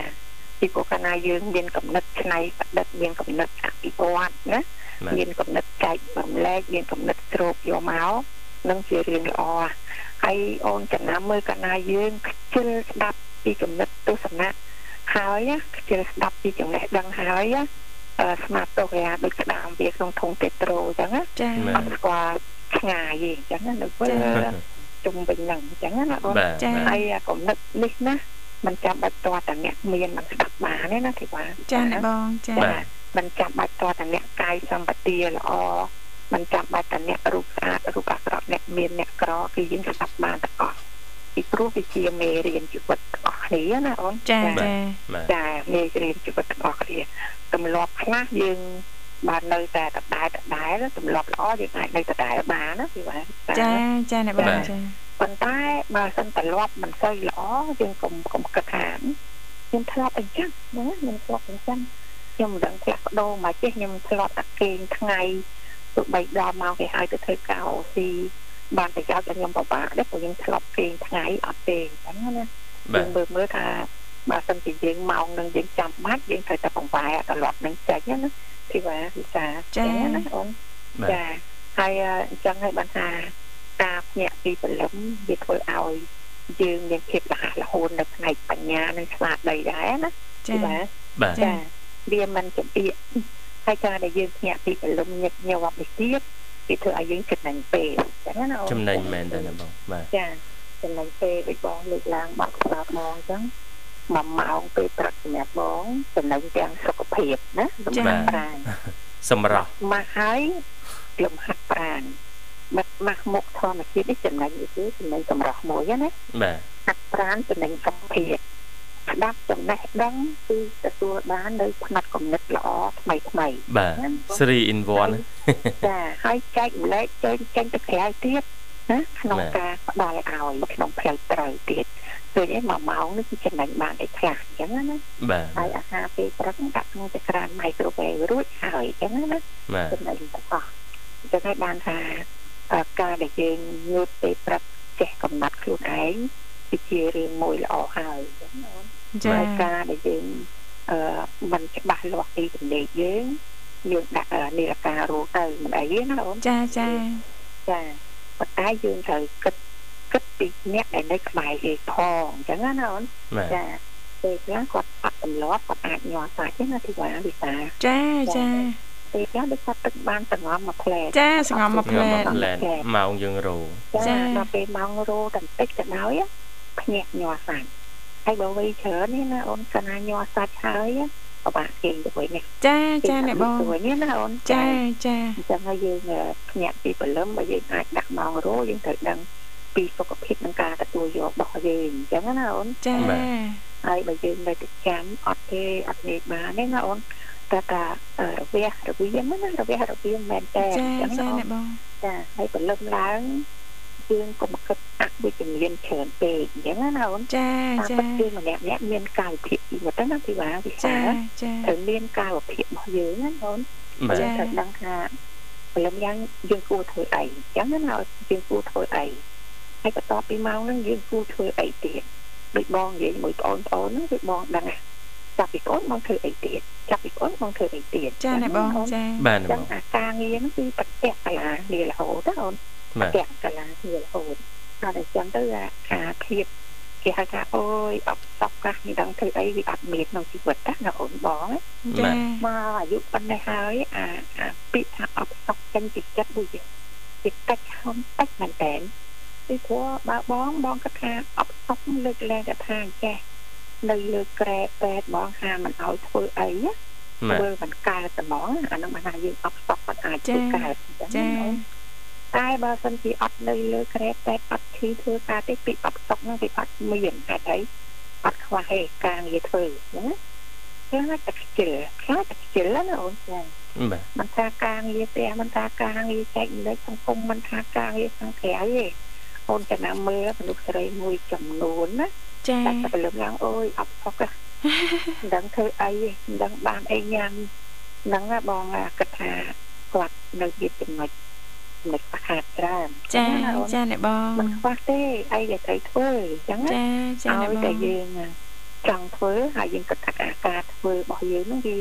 [SPEAKER 3] ពីព្រោះកាលណាយើងមានកំណត់ឆ្នៃប្រឌិតមានកំណត់អភិវឌ្ឍណាមានកំណត់ចែកបំលែកមានកំណត់ស្រូបយកមកនឹងជារឿងល្អហើយអូនចំណាំមើលកាលណាយើងខ្ជិលស្ដាប់ពីកំណត់ទស្សនៈ ហើយខ្ជិលស្ដាប់ពីចំណេះដឹងហើយស្មាតតូរាដូចក្តាមវាក្នុងធុងតេត្រូអញ្ចឹងណា
[SPEAKER 1] ចា៎
[SPEAKER 3] អត់ស្គាល់ឆ្ងាយទេអញ្ចឹងណានៅពេលជុំវិញហ្នឹងអញ្ចឹងណាបង
[SPEAKER 2] ចា៎
[SPEAKER 3] ហើយកំណត់នេះណាมันចាំបាច់តតែអ្នកមានមិនស្ដាប់បានទេណាធីវ៉ា
[SPEAKER 1] ចា៎បងចា៎
[SPEAKER 3] มันចាំបាច់តតែអ្នកកាយសម្បទាល្អมันចាំបាច់តែអ្នករូបស្អាតរូបអាក្រក់អ្នកមានអ្នកក្រគឺយើងស្ដាប់បានទាំងអស់ពីព្រោះវាជាមេរៀនជីវិតទាំងអស់ គ្នាណាអូន
[SPEAKER 1] ចាចា
[SPEAKER 3] ចាមេរៀនជីវិតទាំងអស់គ្នាទម្លាប់ខ្លះយើងបាននៅតែដដែលដដែលទម្លាប់ល្អយើងអាចនៅដដែលបានណាពីបាទ
[SPEAKER 1] ចាចាអ្នកបាទចា
[SPEAKER 3] ប៉ុន្តែបើសិនទម្លាប់មិនសូវល្អយើងកុំកុំគិតថាខ្ញុំធ្លាប់អញ្ចឹងណាខ្ញុំធ្លាប់អញ្ចឹងខ្ញុំមិនដឹងផ្លាស់ប្ដូរមកចេះខ្ញុំធ្លាប់តែគេងថ្ងៃទោះបីដល់មកគេឲ្យទៅធ្វើការអូស៊ីបានប្រយោជន៍ដល់ខ្ញុំពិបាកដែរព្រោះខ្ញុំធ្លាប់គេងថ្ងៃអត់ទេអញ្ចឹងណា យើងមើលមើលថាបើសិនជាយើងម៉ោងនឹងយើងចាំបាច់យើងត្រូវតែបង្វែរត្រឡប់នឹងចេញណាធីវ៉ាវិសា
[SPEAKER 1] ចា
[SPEAKER 3] ណាអូនចាហើយអញ្ចឹងហើយបានថាការភ្ញាក់ពីព្រលឹមវាធ្វើឲ្យយើងមានភាពរហ័សរហួននៅផ្នែកបញ្ញានិងស្មារតីដែរណា
[SPEAKER 1] ចា
[SPEAKER 2] បាទ
[SPEAKER 3] ចាវាមិនចំអៀកហើយការដែលយើងភ្ញាក់ពីព្រលឹមញឹកញាប់នេះទៀតវាធ្វើឲ្យយើងចំណេញពេលអញ្ចឹងណា
[SPEAKER 2] ចំណេញមែនទេណាបងបាទ
[SPEAKER 3] ចា ចំណេញពេលដូចបងលើកឡើងបាត់ស្ដាប់បងអញ្ចឹងមួយម៉ោងពេលព្រឹកសម្រាប់បងចំណេញទាំងសុខភាពណា
[SPEAKER 2] សម្រាប់ប្រាណសម្រាប់
[SPEAKER 3] មកហើយលំហាត់ប្រាណបាត់មកមុខធម្មជាតិនេះចំណេញនេះគឺចំណេញសម្រាប់មួយណា
[SPEAKER 2] បាទ
[SPEAKER 3] ហាត់ប្រាណចំណេញសុខភាពស្ដាប់ចំណេះដឹងគឺទទួលបាននៅផ្នែកគំនិតល្អថ្មីថ្មី
[SPEAKER 2] បាទ3 in 1
[SPEAKER 3] ចាហើយចែកម្លែកចេញចេញទៅក្រៅទៀត ណាក្នុងការផ្ដល់ឲ្យក្នុងផ្លូវត្រូវទៀតឃើញឯមួយម៉ោងនេះគឺចំណេញបានឯខ្លះអញ្ចឹងណា
[SPEAKER 2] បាទ
[SPEAKER 3] ហើយអាហារពេលព្រឹកដាក់ក្នុងចក្រាន microwave រួចហើយអញ្ចឹងណា
[SPEAKER 2] ចំណេញ
[SPEAKER 3] ទាំងអស់អញ្ចឹងហើយបានថាការដែលយើងងើបពេលព្រឹកចេះកំណត់ខ្លួនឯងគឺជារឿងមួយល្អហើយអញ្ចឹងណា
[SPEAKER 1] ចា
[SPEAKER 3] ការដែលយើងអឺមិនច្បាស់លាស់ពីចំណេញយើងយើងដាក់នាឡិការោទៅមិនអីទេណាអូន
[SPEAKER 1] ចាចា
[SPEAKER 3] ចា ប៉ុន្តែយើងត្រូវគិតគិតពីអ្នកដែលនៅក្បែរគេផងអញ្ចឹងណាអូនចាពេលខ្លះគាត់អត់ទម្លាប់គាត់អាចញ័រសាច់ទេណាទីវ៉ាវិសា
[SPEAKER 1] ចាចា
[SPEAKER 3] ពេលខ្លះដូចគាត់ទឹកបានសងំមួយផ្លែ
[SPEAKER 1] ចាសងំមួយផ្លែ
[SPEAKER 2] ម៉ោងយើងរោ
[SPEAKER 3] ចាដល់ពេលម៉ោងរោតែបន្តិចទៅហើយភ្ញាក់ញ័រសាច់ហើយបើវ័យច្រើននេះណាអូនកណាញ័រសាច់ហើយ ពិបាកគេទៅវិញណា
[SPEAKER 1] ចាចាអ្នកបង
[SPEAKER 3] វិញណាអូន
[SPEAKER 1] ចាចា
[SPEAKER 3] អញ្ចឹងហើយយើងភ្ញាក់ពីព្រលឹមបើយើងអាចដាក់ម៉ោងរោយើងត្រូវដឹងពីសុខភាពនិងការទទួលយករបស់យើងអញ្ចឹងណាអូន
[SPEAKER 1] ចា
[SPEAKER 3] ហើយបើយើងនៅទៅចាំអត់ទេអត់នេះបានទេណាអូនតែថារវះរវាងណារវះរវាងមែនតើ
[SPEAKER 1] អញ្ចឹងណាបង
[SPEAKER 3] ចាហើយព្រលឹមឡើង យើងកុំគិតអវិជ្ជមានច្រើនពេកអញ្ចឹងណាអូន
[SPEAKER 1] ចាចា
[SPEAKER 3] យើងម្នាក់ម្នាក់មានកាយវិភាគជីវិតណាពីបាវិសាចាត្រូវមានកាយវិភាគរបស់យើងណាអូន
[SPEAKER 1] ចា
[SPEAKER 3] ត្រូវដឹងថាព្រលឹមយ៉ាងយើងគួរធ្វើអីអញ្ចឹងណាយើងគួរធ្វើអីហើយបន្ទាប់ពីម៉ោងហ្នឹងយើងគួរធ្វើអីទៀតដូចបងនិយាយមួយបងប្អូនហ្នឹងគឺបងដឹងចាប់ពីកូនបងធ្វើអីទៀតចាប់ពីកូនបងធ្វើអីទៀត
[SPEAKER 1] ចាណាបងចា
[SPEAKER 2] បាទបង
[SPEAKER 3] អាការងារហ្នឹងគឺប្រតិកលាលារហូតណាអូន ប្រតិកលាលារហូតហើយអញ្ចឹងទៅអាភាពគេហៅថាអូយអបសក់ខ្លះមិនដឹងធ្វើអីវាអត់មានក្នុងជីវិតណាអូនបង
[SPEAKER 1] ចា
[SPEAKER 3] មកអាយុប៉ុណ្ណេះហើយអាអាពាក្យថាអបសក់ចេញពីចិត្តដូចជាតិចហំតិចមែនតើពីព្រោះបើបងបងគាត់ថាអបសក់លើកលែងតែថាចេះនៅលើក្រែពេទ្យបងហាមិនឲ្យធ្វើអីធ្វើមិនកើតត្មងអានោះមិនថាយើងអបសក់មិនអាចធ្វើកើត
[SPEAKER 1] ចា
[SPEAKER 3] តែបើសិនជាអត់នៅលើក្រែពេទ្យអត់ឈឺធ្វើការទេពីអបសក់ហ្នឹងវាអត់មានហេតុអីអត់ខ្វះទេការងារធ្វើណាខ្លាចតែខ្ជិលខ្លាចតែខ្ជិលណាអូនចា
[SPEAKER 2] បាទ
[SPEAKER 3] មិនថាការងារផ្ទះមិនថាការងារចែកលេខសង្គមមិនថាការងារខាងក្រៅទេអូនចំណាំមើលមនុស្សស្រីមួយចំនួនណា
[SPEAKER 1] ចាតែ
[SPEAKER 3] ពលឹមឡើងអូយអត់ផុកមិនដឹងធ្វើអីមិនដឹងបានអីញ៉ាំហ្នឹងបងគិតថាគាត់នៅជាចំណុច ចំណុចខ្វះច្រើន
[SPEAKER 1] ចាចាអ្នកបង
[SPEAKER 3] មិនខ្វះទេអីដែលត្រូវធ្វើអញ្ចឹង
[SPEAKER 1] ចាចាអ្នកបងតែ
[SPEAKER 3] យើងចង់ធ្វើហើយយើងគិតថាការធ្វើរបស់យើងហ្នឹងវា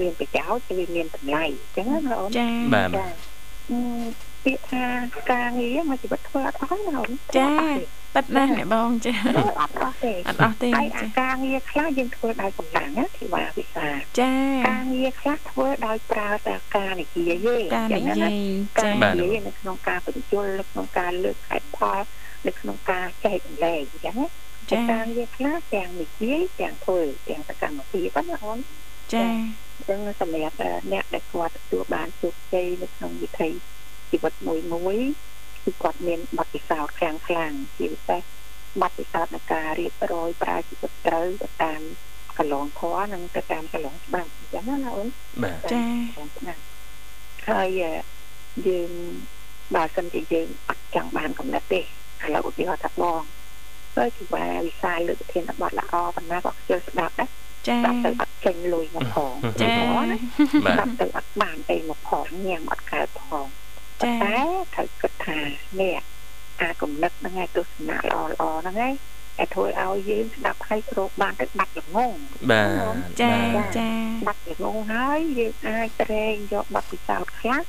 [SPEAKER 3] មានប្រយោជន៍វាមានតម្លៃអញ្ចឹងណាអូន
[SPEAKER 1] ចា
[SPEAKER 2] បាទ
[SPEAKER 3] ពាក្យថាការងារមកជីវិតធ្វើអត់អស់ណាអូន
[SPEAKER 1] ចា ប៉ិតណាស់អ្នកបងចា
[SPEAKER 3] អត់អស់ទេ
[SPEAKER 1] អត់អស់ទេ
[SPEAKER 3] ហើយអាការងារខ្លះយើងធ្វើដោយកម្លាំងណាធីវ៉ាវិសា
[SPEAKER 1] ចា
[SPEAKER 3] ការងារខ្លះធ្វើដោយប្រើតែការនិយាយទេ
[SPEAKER 1] ការនិយាយ
[SPEAKER 3] ការនិយាយនៅក្នុងការបញ្ជូលនៅក្នុងការលើកខេត្តផលនៅក្នុងការចែកម្លែកអញ្ចឹងណាចាការងារខ្លះទាំងនិយាយទាំងធ្វើទាំងសកម្មភាពណាអូន
[SPEAKER 1] ចា
[SPEAKER 3] អញ្ចឹងសម្រាប់អ្នកដែលគាត់ទទួលបានជោគជ័យនៅក្នុងវិធីជីវិតមួយមួយ គឺគាត់មានបទពិសោធន៍ខ្លាំងខ្លាំងជាពិសេសបទពិសោធន៍នៃការរៀបរយប្រើជីវិតត្រូវទៅតាមកន្លងធម៌និងទៅតាមកន្លងច្បាប់អញ្ចឹងណាអូន
[SPEAKER 2] បាទ
[SPEAKER 1] ចា៎
[SPEAKER 3] ហើយយើងបើសិនជាយើងអត់ចង់បានកំណត់ទេឥឡូវឧទាហរណ៍ថាបងទៅជាវាវិសាលលើកធានបទល្អប៉ុណ្ណាក៏ខ្ជិលស្ដាប់ដែរ
[SPEAKER 1] ចា៎
[SPEAKER 3] ទៅអត់ចេញលុយមកផង
[SPEAKER 1] ចា៎
[SPEAKER 3] បាទទៅអត់បានអីមកផងញ៉ាំអត់កើតផង
[SPEAKER 1] តែ
[SPEAKER 3] ត្រូវគិតថានេះអាគំនិតហ្នឹងឯងទស្សនៈល្អល្អហ្នឹងឯងតែធ្វើឲ្យយើងស្ដាប់ឲ្យគ្របបានទៅបាត់ល្ងង
[SPEAKER 2] បាទ
[SPEAKER 1] ចាចា
[SPEAKER 3] បាត់ល្ងងហើយយើងអាចត្រេងយកបទពិសោធន៍ខ្លះ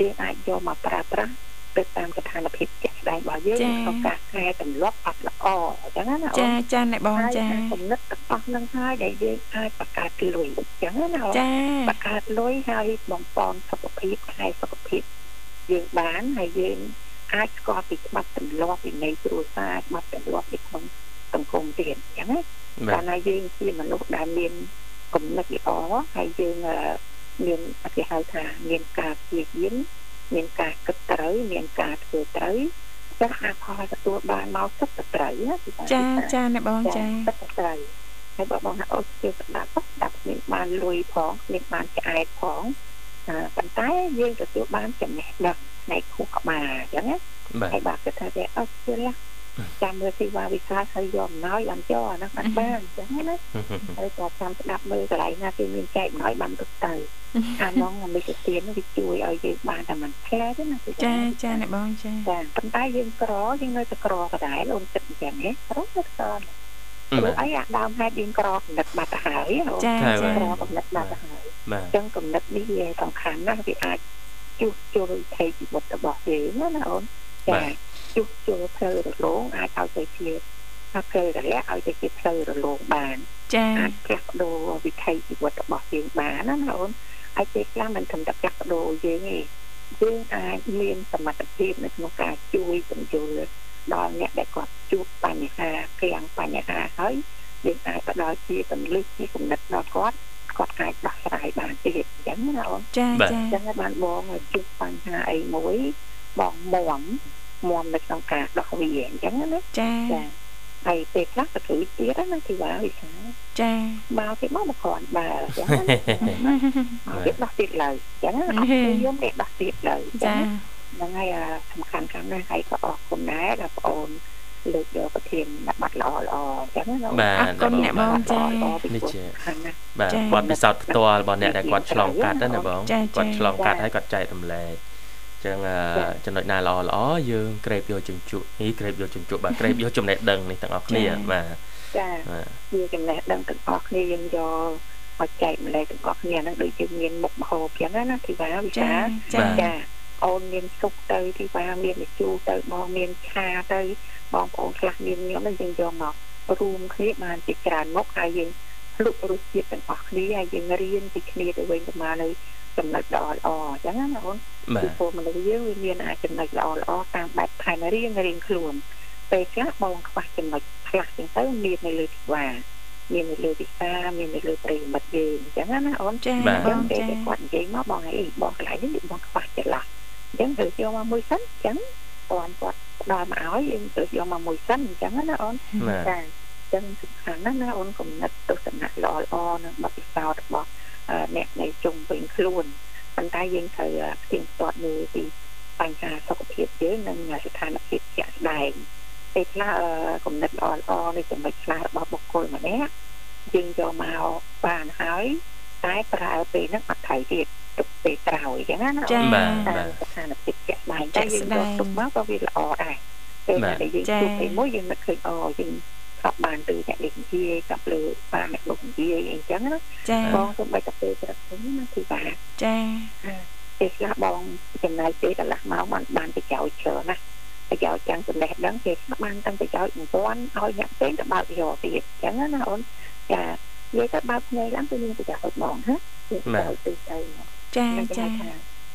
[SPEAKER 3] យើងអាចយកមកប្រើប្រាស់ទៅតាមស្ថានភាពជាក់ស្ដែងរបស់យើងក្នុងការកែតម្លប់អត់ល្អអញ្ចឹងណា
[SPEAKER 1] ចាចាអ្នកបងចា
[SPEAKER 3] គំនិតទាំងអស់នឹងហើយដែលយើងអាចបង្កើតលុយអញ្ចឹងណា
[SPEAKER 1] ចា
[SPEAKER 3] បង្កើតលុយហើយបំពន់សុខភាពខែសុខភាព យើងបានហើយយើងអាចស្គាល់ពីច្បាប់ទម្លាប់វិន័យគ្រួសារច្បាប់ទម្លាប់នៅក្នុងសង្គមទៀតអញ្ចឹងណាតែណាយើងជាមនុស្សដែលមានគំនិតល្អហើយយើងមានអធិហៅថាមានការព្យាយាមមានការគិតត្រូវមានការធ្វើត្រូវចាស់អាផលទទួលបានមកទឹកត្រូវណា
[SPEAKER 1] ចាចាអ្នកបងចា
[SPEAKER 3] ទឹកត្រូវហើយបើបងថាអូជឿស្ដាប់ស្ដាប់មានបានលុយផងមានបានឆ្អែតផង ប៉ុន្តែយើងទទួលបានចំណេះដឹងផ្នែកខួរក្បាលអញ្ចឹងណាហើយបាទគិតថាវាអត់ជឿឡាចាំមើលទីវ៉ាវិសាហើយយកអំណោយបានយកអាហ្នឹងបានបានអញ្ចឹងណាហើយក៏ចាំស្ដាប់មើលកន្លែងណាគេមានចែកអំណោយបានទៅទៅអានោះមិត្តទានវាជួយឲ្យយើងបានតែមិនផ្លែទេណា
[SPEAKER 1] ចាចាអ្នកបងចា
[SPEAKER 3] ចាប៉ុន្តែយើងក្រយើងនៅតែក្រដដែលអូនគិតអញ្ចឹងហ៎ក្រទៅក្រ ព្រោះអីអាដើមហេតុយើងក្រកំណត់បាត់ទៅហើយ
[SPEAKER 1] ចាចា
[SPEAKER 3] ក្រកំណត់បាត់ទៅហើយ
[SPEAKER 2] បាទ
[SPEAKER 3] អញ្ចឹងកំណត់នេះវាសំខាន់ណាស់វាអាចជួសជុលវិធីជីវិតរបស់យើងណាណាអូនចាជួសជុលផ្លូវរលោងអាចឲ្យទៅជាថាផ្លូវរលាក់ឲ្យទៅជាផ្លូវរលោងបាន
[SPEAKER 1] ចា
[SPEAKER 3] អាចផ្លាស់ប្ដូរវិធីជីវិតរបស់យើងបានណាណាអូនហើយពេលខ្លះមិនត្រឹមតែផ្លាស់ប្ដូរយើងទេយើងអាចមានសមត្ថភាពនៅក្នុងការជួយបញ្យល់ ដល់អ្នកដែលគាត់ជួបបញ្ហាក្រាំងបញ្ហាហើយយើងអាចផ្ដល់ជាពលិជាគំនិតដល់គាត់គាត់អាចដោះស្រាយបានទៀតអញ្ចឹងណាអូន
[SPEAKER 1] ចាចាអ
[SPEAKER 3] ញ្ចឹងបានបងជួបបញ្ហាអីមួយបងមុំមុំនៅក្នុងការដោះវាអញ្ចឹងណា
[SPEAKER 1] ចាចា
[SPEAKER 3] ហើយពេលខ្លះក៏ជួយទៀតណាធីវ៉ាវិសា
[SPEAKER 1] ចា
[SPEAKER 3] មកទៀតមកមកគ្រាន់បើអញ្ចឹងមកទៀតដោះទៀតឡើយអញ្ចឹងអត់ខ្ញុំទេដោះទៀតឡើយចា ហ្នឹងហើយសំខាន់ខាងនេះហើយក៏អរគុណដែរដល់បងអូនលើកយកប្រធានប័ណ្ណល្អល្អអញ្ចឹងណា
[SPEAKER 2] បាទអរគុណ
[SPEAKER 1] អ្នកបងចា
[SPEAKER 2] នេះជាបាទប័ណ្ណពិសោធន៍ផ្ទាល់របស់អ្នកដែលគាត់ឆ្លងកាត់ណាបងគាត់ឆ្លងកាត់ហើយគាត់ចែករំលែកចឹងចំណុចណាល្អល្អយើងក្រេបយកជំជក់នេះក្រេបយកជំជក់បាទក្រេបយកចំណេះដឹងនេះទាំងអស់គ្នាបាទ
[SPEAKER 3] ចាវាចំណេះដឹងទាំងអស់គ្នាយើងយកមកចែកម្លែកទាំងអស់គ្នាហ្នឹងដូចយើងមានមុខម្ហូបចឹងណាធីវ៉ាវិសាចា អូនមានសុកទៅទីវ៉ាមានមជូរទៅបងមានឆាទៅបងប្អូនខ្លះមានខ្ញុំនឹងយើងយកមករួមគ្នាបានជាច្រើនមុខហើយយើងលុបរសជាតិទាំងអស់គ្នាហើយយើងរៀនពីគ្នាទៅវិញទៅមកនៅចំណុចល្អល្អអញ្ចឹងណាអូនពីព្រោះមនុស្សយើងវាមានអាចចំណុចល្អល្អតាមបែបផែនរៀងរៀងខ្លួនពេលខ្លះបងខ្វះចំណុចខ្លះចឹងទៅមាននៅលើទីវ៉ាមាននៅលើវិសាមាននៅលើប្រិមិត្តយើងអញ្ចឹងណាអូន
[SPEAKER 1] ចា
[SPEAKER 3] បងចាគាត់និយាយមកបងអីបងកន្លែងនេះបងខ្វះចន្លោះ អញ្ចឹងទៅយកមកមួយសិនអញ្ចឹងគាត់គាត់ផ្ដល់មកឲ្យយើងទៅយកមកមួយសិនអញ្ចឹងណាអូន
[SPEAKER 2] ចាអ
[SPEAKER 3] ញ្ចឹងសំខាន់ណាស់ណាអូនគំនិតទស្សនៈល្អល្អនឹងបទពិសោធន៍របស់អ្នកនៅជុំវិញខ្លួនប៉ុន្តែយើងត្រូវផ្ទៀងផ្ទាត់មើលពីបញ្ហាសុខភាពយើងនិងស្ថានភាពជាក់ស្ដែងពេលខ្លះគំនិតល្អល្អនៃចំណុចខ្លះរបស់បុគ្គលម្នាក់យើងយកមកបានហើយតែប្រើពេលហ្នឹងអត់ថៃទៀត ទុកពេលក្រោយអញ្ចឹងណា
[SPEAKER 1] ចា៎
[SPEAKER 3] តាមស្ថានភាពជាក់ស្ដែងតែយើងយកទុកមកក៏វាល្អដែរពេលដែលយើងជួបពេលមួយយើងនឹកឃើញអូយើងកប់បានទៅអ្នកនិយាយកប់លើបានអ្នកលោកនិយាយអីចឹងណាបងទៅបីតែពេលព្រឹកហ្នឹងណាទីបាទ
[SPEAKER 1] ចា
[SPEAKER 3] ពេលខ្លះបងចំណាយពេលកន្លះម៉ោងបានបានប្រយោជន៍ច្រើនណាប្រយោជន៍ទាំងចំណេះដឹងពេលខ្លះបានទាំងប្រយោជន៍មិនទាន់ឲ្យអ្នកផ្សេងទៅបើកយកទៀតចឹងណាអូនចានិយាយទៅបើកភ្នែកឡើងគឺមានប្រយោជន៍បងណា
[SPEAKER 1] បាទទៅទៅ ចាចា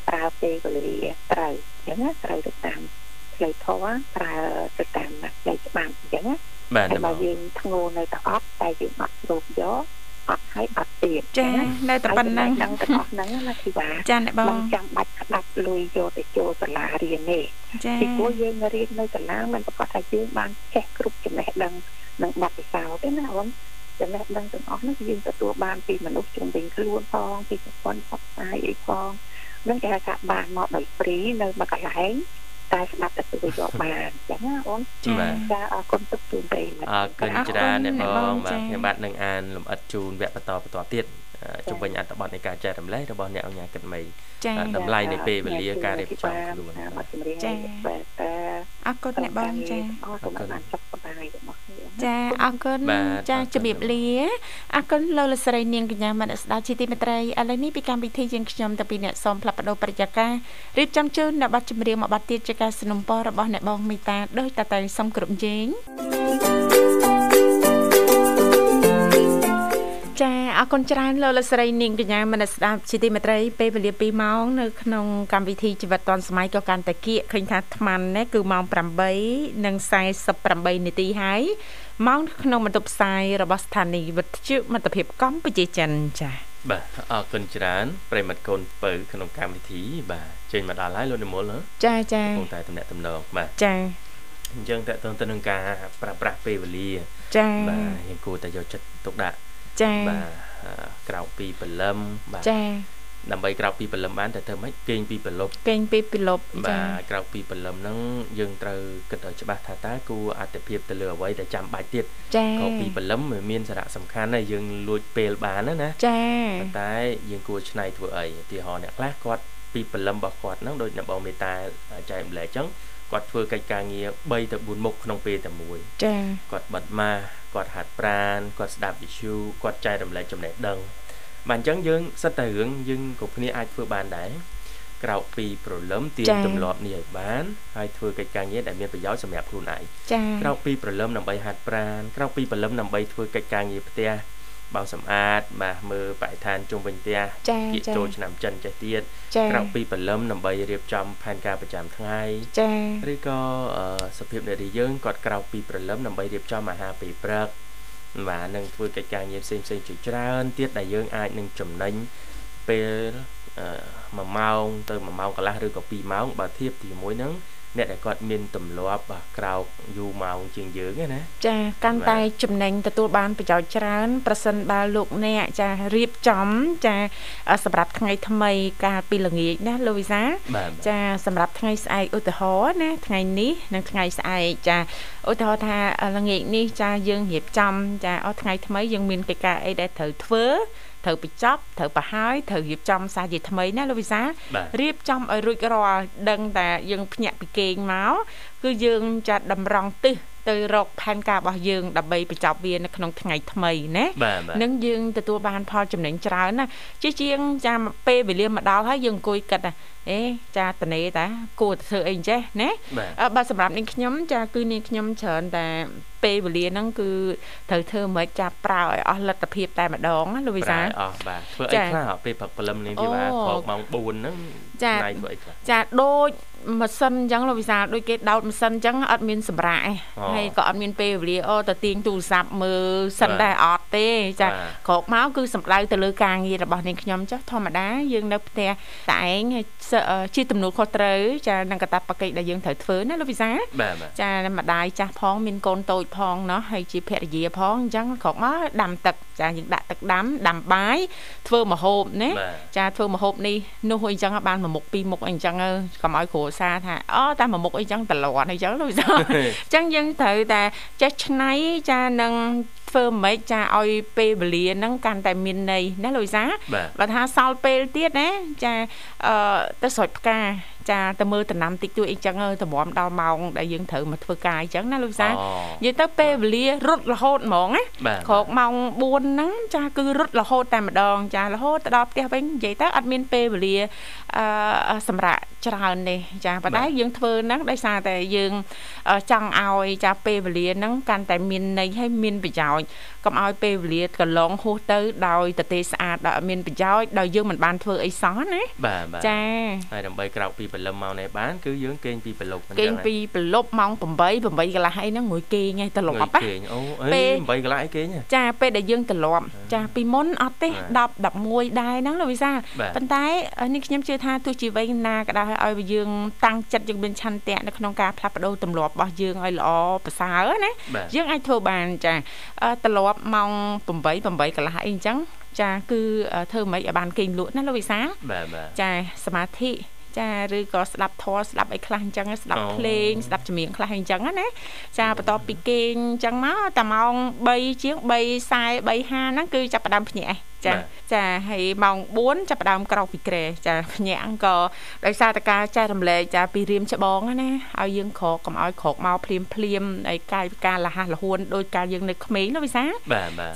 [SPEAKER 3] ប្រើពេលវេលាត្រូវអញ្ចឹងណាត្រូវទៅតាមផ្លូវធម៌ប្រើទៅតាមផ្លូវច្បាប់អញ្ចឹងណា
[SPEAKER 2] បាទ
[SPEAKER 3] បើយើងធ្ងោនៅតែអត់តែយើងអត់ស្រូបយកអត់ហើយអត់ទៀត
[SPEAKER 1] ចានៅតែប៉ុណ្្នឹង
[SPEAKER 3] ដឹងទាំងអស់ហ្នឹងណាធីវ៉ា
[SPEAKER 1] ចាអ្នកបង
[SPEAKER 3] ចាំបាច់ក្តាប់លុយយកទៅចូលសាលារៀនទេ
[SPEAKER 1] ចា
[SPEAKER 3] ពីព្រោះយើងរៀននៅសាលាមិនប្រកាសថាយើងបានចេះគ្រប់ចំណេះដឹងនិងបទពិសោធន៍ទេណាអូន ចំណេះដឹងទាំងអស់នោះយើងទទួលបានពីមនុស្សជុំវិញខ្លួនផងពីប្រព័ន្ធផ្សព្វផ្សាយអីផងនឹងគេថាបានមកដោយព្រីនៅមួយកន្លែងតែស្ដាប់ទទួលយកបានអញ្ចឹងណាអូនចាអរគុណទុកជូនប្រិយមិត្ត
[SPEAKER 2] អរគុណច្រើនអ្នកបងបាទខ្ញុំបាទនឹងអានលំអិតជូនវគ្គបន្តបន្តទៀត ជំវិញអត្ថបទនៃការចែករំលែករបស់អ្នកអញ្ញាគិតមីតម្លៃនៃពេលវេលាការរៀបចំខ្លួន
[SPEAKER 3] ចា
[SPEAKER 1] អរគុណអ្នកបងចា
[SPEAKER 3] អរគុណសុខសប្បាយរបស់
[SPEAKER 1] ចាអរគុណចាជំរាបលាអរគុណលោកលស្រីនាងកញ្ញាមនស្ដាប់ជាទីមេត្រីឥឡូវនេះពីកម្មវិធីយើងខ្ញុំតាពីអ្នកសូមផ្លាប់បដោប្រតិយារៀបចំជូននៅប័ណ្ណចម្រៀងមួយប័ណ្ណទៀតជាការสนับสนุนរបស់អ្នកបងមីតាដោយតតែសុំគ្រប់ជេង ចាអរគុណច្រើនលោកលស្រីនាងកញ្ញាមនស្ដាប់ជាទីមេត្រីពេលវេលា2ម៉ោងនៅក្នុងកម្មវិធីជីវិតឌွန်សម័យក៏កាន់តែគៀកឃើញថាអាត្មានេះគឺម៉ោង8:48នាទីហើយម៉ោងក្នុងបន្ទប់ផ្សាយរបស់ស្ថានីយ៍វិទ្យុមិត្តភាពកម្ពុជាចិនចា
[SPEAKER 2] បាទអរគុណច្រើនប្រិមត្តកូនពៅក្នុងកម្មវិធីបាទចេញមកដល់ហើយលោកនិមល
[SPEAKER 1] ចាចា
[SPEAKER 2] កំពុងតែតំណាក់តំណងបាទ
[SPEAKER 1] ចា
[SPEAKER 2] អញ្ចឹងតើតើទៅនឹងការប្រើប្រាស់ពេលវេលា
[SPEAKER 1] ចា
[SPEAKER 2] បាទយើងគួរតែយកចិត្តទុកដាក់
[SPEAKER 1] ចា
[SPEAKER 2] បាទក្រៅពីព្រលឹម
[SPEAKER 1] បាទចា
[SPEAKER 2] ដើម្បីក្រៅពីព្រលឹមបានតែធ្វើម៉េចគេងពីព្រលប់
[SPEAKER 1] គេងពីព្រលប់
[SPEAKER 2] បាទក្រៅពីព្រលឹមហ្នឹងយើងត្រូវគិតឲ្យច្បាស់ថាតើគួរអត្ថភាពទៅលើអ្វីដែលចាំបាច់ទៀត
[SPEAKER 1] ក្រៅ
[SPEAKER 2] ពីព្រលឹមវាមានសារៈសំខាន់ណាស់យើងលួចពេលបានណាណា
[SPEAKER 1] ចា
[SPEAKER 2] តែយើងគួរឆ្នៃធ្វើអីឧទាហរណ៍អ្នកខ្លះគាត់ពីព្រលឹមរបស់គាត់ហ្នឹងដូចអ្នកបងមេតាចែកម្លែកចឹងគាត់ធ្វើកិច្ចការងារ3ទៅ4មុខក្នុងពេលតែមួយ
[SPEAKER 1] ចា
[SPEAKER 2] គាត់បិទម៉ាស់ គាត់ហាត់ប្រានគាត់ស្ដាប់វិទ្យុគាត់ចែករំលែកចំណេះដឹងបាទអញ្ចឹងយើងសិតតែរឿងយើងគ្រប់គ្នាអាចធ្វើបានដែរក្រៅពីប្រលឹមទាញទម្លាប់នេះឲ្យបានហើយធ្វើកិច្ចការងារដែលមានប្រយោជន៍សម្រាប់ខ្លួនឯងក្រៅពីប្រលឹមដើម្បីហាត់ប្រានក្រៅពីប្រលឹមដើម្បីធ្វើកិច្ចការងារផ្ទះ បោសសម្អាតបាទមើលបរិស្ថានជុំវិញផ្ទះ
[SPEAKER 1] គៀក
[SPEAKER 2] ចូលឆ្នាំចិនចេះទៀតក្រៅពីបលឹមដើម្បីរៀបចំផែនការប្រចាំថ្ងៃ
[SPEAKER 1] ចា៎
[SPEAKER 2] ឬក៏សភាពនារីយើងគាត់ក្រៅពីប្រលឹមដើម្បីរៀបចំអាហារពេលព្រឹកបាទនឹងធ្វើកិច្ចការងារផ្សេងផ្សេងជាច្រើនទៀតដែលយើងអាចនឹងចំណេញពេល1ម៉ោងទៅ1ម៉ោងកន្លះឬក៏2ម៉ោងបើធៀបជាមួយនឹង អ្នកដែលគាត់មានទម្លាប់បាទក្រោកយូរម៉ោងជាងយើងណា
[SPEAKER 1] ចាកាន់តែចំណេញទទួលបានប្រយោជន៍ច្រើន ប្រសិនបើលោកអ្នកចារៀបចំ ចាសម្រាប់ថ្ងៃថ្មីកាលពីល្ងាចណាលោកវិសាចាសម្រាប់ថ្ងៃស្អែកឧទាហរណ៍ណាថ្ងៃនេះនិងថ្ងៃស្អែកចាឧទាហរណ៍ថាល្ងាចនេះចាយើងរៀបចំ ចាអស់ថ្ងៃថ្មីយើងមានកិច្ចការអីដែលត្រូវធ្វើ ត្រូវបញ្ចប់ត្រូវប្រហើយត្រូវរៀបចំសារជាថ្មីណាលោកវិសារៀបចំឲ្យរួចរាល់ដឹងតែយើងភ្ញាក់ពីគេងមកគឺយើងចាត់តម្រង់ទិស ទៅរកផែនការរបស់យើងដើម្បីបញ្ចប់វានៅក្នុងថ្ងៃថ្មីណានឹងយើងទទួលបានផលចំណេញច្រើនណាជាជាងចាំពេលវេលាមកដល់ហើយយើងអង្គុយគិតថាអេចាតនេតាគួរទៅធ្វើអីចេះណាបើសម្រាប់នាងខ្ញុំចាគឺនាងខ្ញុំច្រើនតែពេលវេលាហ្នឹងគឺត្រូវធ្វើមិនចាប់ប្រើឲ្យអស់លទ្ធភាពតែម្ដងលោកវិសា
[SPEAKER 2] អស់បាទធ្វើអីខ្លះពេលព្រឹកព្រលឹមនេះវាបាទក្រោកម៉ោង4ហ្នឹង
[SPEAKER 1] ចាធ្វើអីខ្លះចាដូច ម៉ាស៊ីនអញ្ចឹងលោកវិសាលដូចគេដោតម៉ាស៊ីនអញ្ចឹងអត់មានសម្រាប់ឯងហើយក៏អត់មានពេលវេលាអូទៅទាញទូរស័ព្ទមើលសិនដែរអត់ទេចាក្រោកមកគឺសំដៅទៅលើការងាររបស់នាងខ្ញុំចុះធម្មតាយើងនៅផ្ទះតែឯងជាទំនួលខុសត្រូវចានឹងកតាបកិច្ចដែលយើងត្រូវធ្វើណាលោកវិសាចាម្ដាយចាស់ផងមានកូនតូចផងเนาะហើយជាភរិយាផងអញ្ចឹងក្រោកមកដាំទឹកចាយើងដាក់ទឹកដាំដាំបាយធ្វើម្ហូបណាចាធ្វើម្ហូបនេះនោះអីចឹងបានមួយមុខពីរមុខអីចឹងកុំឲ្យគ្រួ សារថាអូតែមួយមុខអីចឹងតលន់អីចឹងលោកវិសាអញ្ចឹងយើងត្រូវតែចេះឆ្នៃចានឹងធ្វើមិនចាឲ្យពេលវេលាហ្នឹងកាន់តែមានន័យណាលោកវិសាបើថាសល់ពេលទៀតណាចាអឺទៅស្រូចផ្កា ចាទៅមើលតំណាំតិចតួចអីចឹងតម្រាំដល់ម៉ោងដែលយើងត្រូវមកធ្វើការអញ្ចឹងណាលោកវិសានិយាយទៅពេលវេលារត់រហូតហ្មងណាក្រោកម៉ោង4ហ្នឹងចាគឺរត់រហូតតែម្ដងចារហូតទៅដល់ផ្ទះវិញនិយាយទៅអត់មានពេលវេលាអឺសម្រាប់ច្រើនទេចាប៉ុន្តែយើងធ្វើហ្នឹងដោយសារតែយើងចង់ឲ្យចាពេលវេលាហ្នឹងកាន់តែមានន័យហើយមានប្រយោជន៍កុំឲ្យពេលវេលាកន្លងហួសទៅដោយតទេស្អាតដោយអត់មានប្រយោជន៍ដោយយើងមិនបានធ្វើអីសោះណា
[SPEAKER 2] បាទចាហើយដើម្បីក្រោកពីព្រលឹមមកនេះបានគឺយើងគេងពីព្រលប់
[SPEAKER 1] អញ្ចឹងគេងពីព្រលប់ម៉ោង8 8កន្លះអីហ្នឹងងួយគេងឯងត្រឡប់
[SPEAKER 2] ណាគេងអូអី8កន្លះអីគេង
[SPEAKER 1] ចាពេលដែលយើងត្រឡប់ចាពីមុនអត់ទេ10 11ដែរហ្នឹងលោកវិសាប៉ុន្តែនេះខ្ញុំជឿថាទោះជាវ័យណាក៏ដោយឲ្យយើងតាំងចិត្តយើងមានឆន្ទៈនៅក្នុងការផ្លាស់ប្ដូរទម្លាប់របស់យើងឲ្យល្អប្រសើរណាយើងអាចធ្វើបានចាត្រឡប់ម៉ោង8 8កន្លះអីអញ្ចឹងចាគឺធ្វើមិនឲ្យបានគេងលក់ណាលោកវិសាចាសមាធិ ចាឬក៏ស្ដាប់ធម៌ស្ដាប់អីខ្លះអញ្ចឹងស្ដាប់ភ្លេងស្ដាប់ចម្រៀងខ្លះអញ្ចឹងណាចាបន្ទាប់ពីគេងអញ្ចឹងមកតែម៉ោង3ជាង3:40 3:50ហ្នឹងគឺចាប់ផ្ដើមភ្ញាក់ ចាចាហើយម៉ោង4ចាប់ផ្ដើមក្រោកពីក្រែចាភ្ញាក់ក៏ដោយសារតការចែករំលែកចាពីរៀមច្បងណាឲ្យយើងក្រកកុំឲ្យក្រកមកភ្លាមភ្លាមហើយកាយការលះលហួនដោយការយើងនៅក្មេងណាវិសា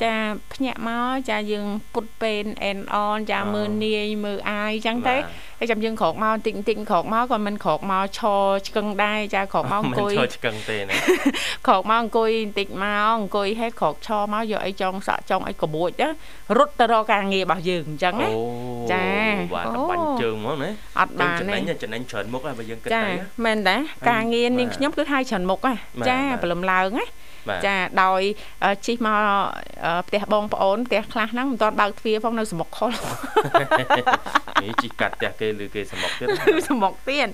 [SPEAKER 1] ចាភ្ញាក់មកចាយើងពុតពេនអែនអនចាមើលនាយមើលអាយអញ្ចឹងទៅហើយចាំយើងក្រកមកបន្តិចបន្តិចក្រកមកក៏មិនក្រកមកឈរឆ្កឹងដែរចាក្រកមកអង្គុយ
[SPEAKER 2] ឈរឆ្កឹងទេណា
[SPEAKER 1] ក្រកមកអង្គុយបន្តិចមកអង្គុយហើយក្រកឈរមកយកអីចង់សាក់ចង់អីក្បួចរត់ទៅរកការងាររបស់យើងអញ្ចឹងណា
[SPEAKER 2] ចាបាទបាញ់ជើងហ្មងណា
[SPEAKER 1] អត់បាន
[SPEAKER 2] ចំណេញចំណេញច្រើនមុខហើយបើយើងគិត
[SPEAKER 1] ទៅចាមែនតាការងារនាងខ្ញុំគឺហើយច្រើនមុខហ៎ចាព្រលឹមឡើងណា ចាដោយជិះមកផ្ទះបងប្អូនផ្ទះខ្លះហ្នឹងមិនទាន់បើកទ្វារផងនៅសមុកខុល
[SPEAKER 2] នេះជិះកាត់ផ្ទះគេឬគេសមុកទៀត
[SPEAKER 1] សមុកទៀត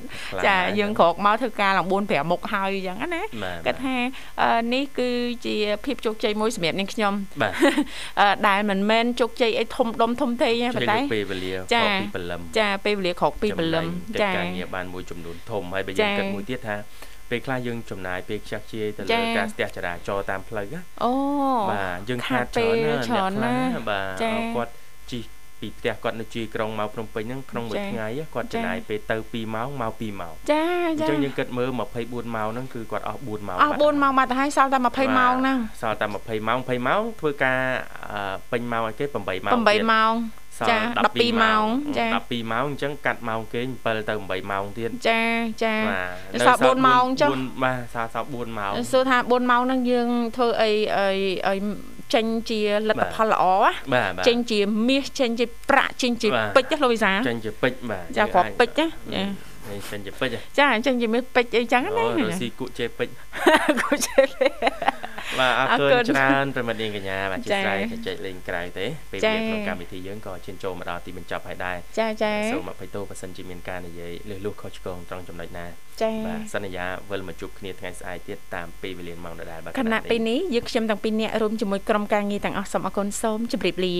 [SPEAKER 1] ចាយើងក្រោកមកធ្វើការឡើង4 5មុខហើយអញ្ចឹងណាគាត់ថានេះគឺជាភាពជោគជ័យមួយសម្រាប់នាងខ្ញុំដែលមិនមែនជោគជ័យអីធំដុំធំធេងទេប៉ុន្តែ
[SPEAKER 2] ពេលវេលាក្រោកពីព្រលឹម
[SPEAKER 1] ចាពេលវេលាក្រោកពីព្រលឹម
[SPEAKER 2] ចាការងារបានមួយចំនួនធំហើយបើយើងគិតមួយទៀតថា ពេលខ្លះយើងចំណាយពេលខ្ជះខ្ជាយទៅលើការស្ទះចរាចរណ៍តាមផ្លូវណា
[SPEAKER 1] អូ
[SPEAKER 2] បាទយើងខាតច្រើនណាស់អ្នកខ្លះបាទគាត់ជិះពីផ្ទះគាត់នៅជីក្រុងមកភ្នំពេញហ្នឹងក្នុងមួយថ្ងៃគាត់ចំណាយពេលទៅ2ម៉ោងមក2ម៉ោង
[SPEAKER 1] ចា
[SPEAKER 2] ចាអញ្ចឹងយើងគិតមើល24ម៉ោងហ្នឹងគឺគាត់អស់4ម៉ោង
[SPEAKER 1] អស់4ម៉ោងមកទៅហើយសល់តែ20ម៉ោងហ្នឹង
[SPEAKER 2] សល់តែ20ម៉ោង20ម៉ោងធ្វើការពេញម៉ោងឲ្យគេ8ម៉ោង
[SPEAKER 1] 8ម៉ោង ចា12ម៉ោង
[SPEAKER 2] ចា12ម៉ោងអញ្ចឹងកាត់ម៉ោងគេ7ទៅ8ម៉ោងទៀត
[SPEAKER 1] ចាចាសល់4ម៉ោងចុះ
[SPEAKER 2] បាទសល់សល់4ម៉ោង
[SPEAKER 1] សួរថា4ម៉ោងហ្នឹងយើងធ្វើអីអីអីចេញជាលទ្ធផលល្អចេញជាមាសចេញជាប្រាក់ចេញជាពេជ្រលោកវិសា
[SPEAKER 2] ចេញជាពេជ្របាទ
[SPEAKER 1] ចាគ្រាប់ពេជ្រណា
[SPEAKER 2] នេះចេញជាពេជ្រ
[SPEAKER 1] ចាអញ្ចឹងជាមើលពេជ្រអីចឹងណា
[SPEAKER 2] អូរស៊ីគក់ជេពេជ្រ
[SPEAKER 1] គក់ជេពេជ្រ
[SPEAKER 2] បាទអរគុណច្រើនប្រិមត្តនាងកញ្ញាបាទជាស្រ័យចែកលេងក្រៅទេពេលវេលាក្នុងកម្មវិធីយើងក៏ឈានចូលមកដល់ទីបញ្ចប់ហើយដែរ
[SPEAKER 1] ចាចា
[SPEAKER 2] សូមអភ័យទោសបើសិនជាមានការនិយាយលឺលុះខុសឆ្គងត្រង់ចំណុចណា
[SPEAKER 1] ចា
[SPEAKER 2] បាទសន្យាវិលមកជួបគ្នាថ្ងៃស្អែកទៀតតាមពេលវេលាម៉ោងដដែលបាទ
[SPEAKER 1] ខណៈពេលនេះយើងខ្ញុំទាំងពីរនាក់រួមជាមួយក្រុមការងារទាំងអស់សូមអរគុណសូមជម្រាបលា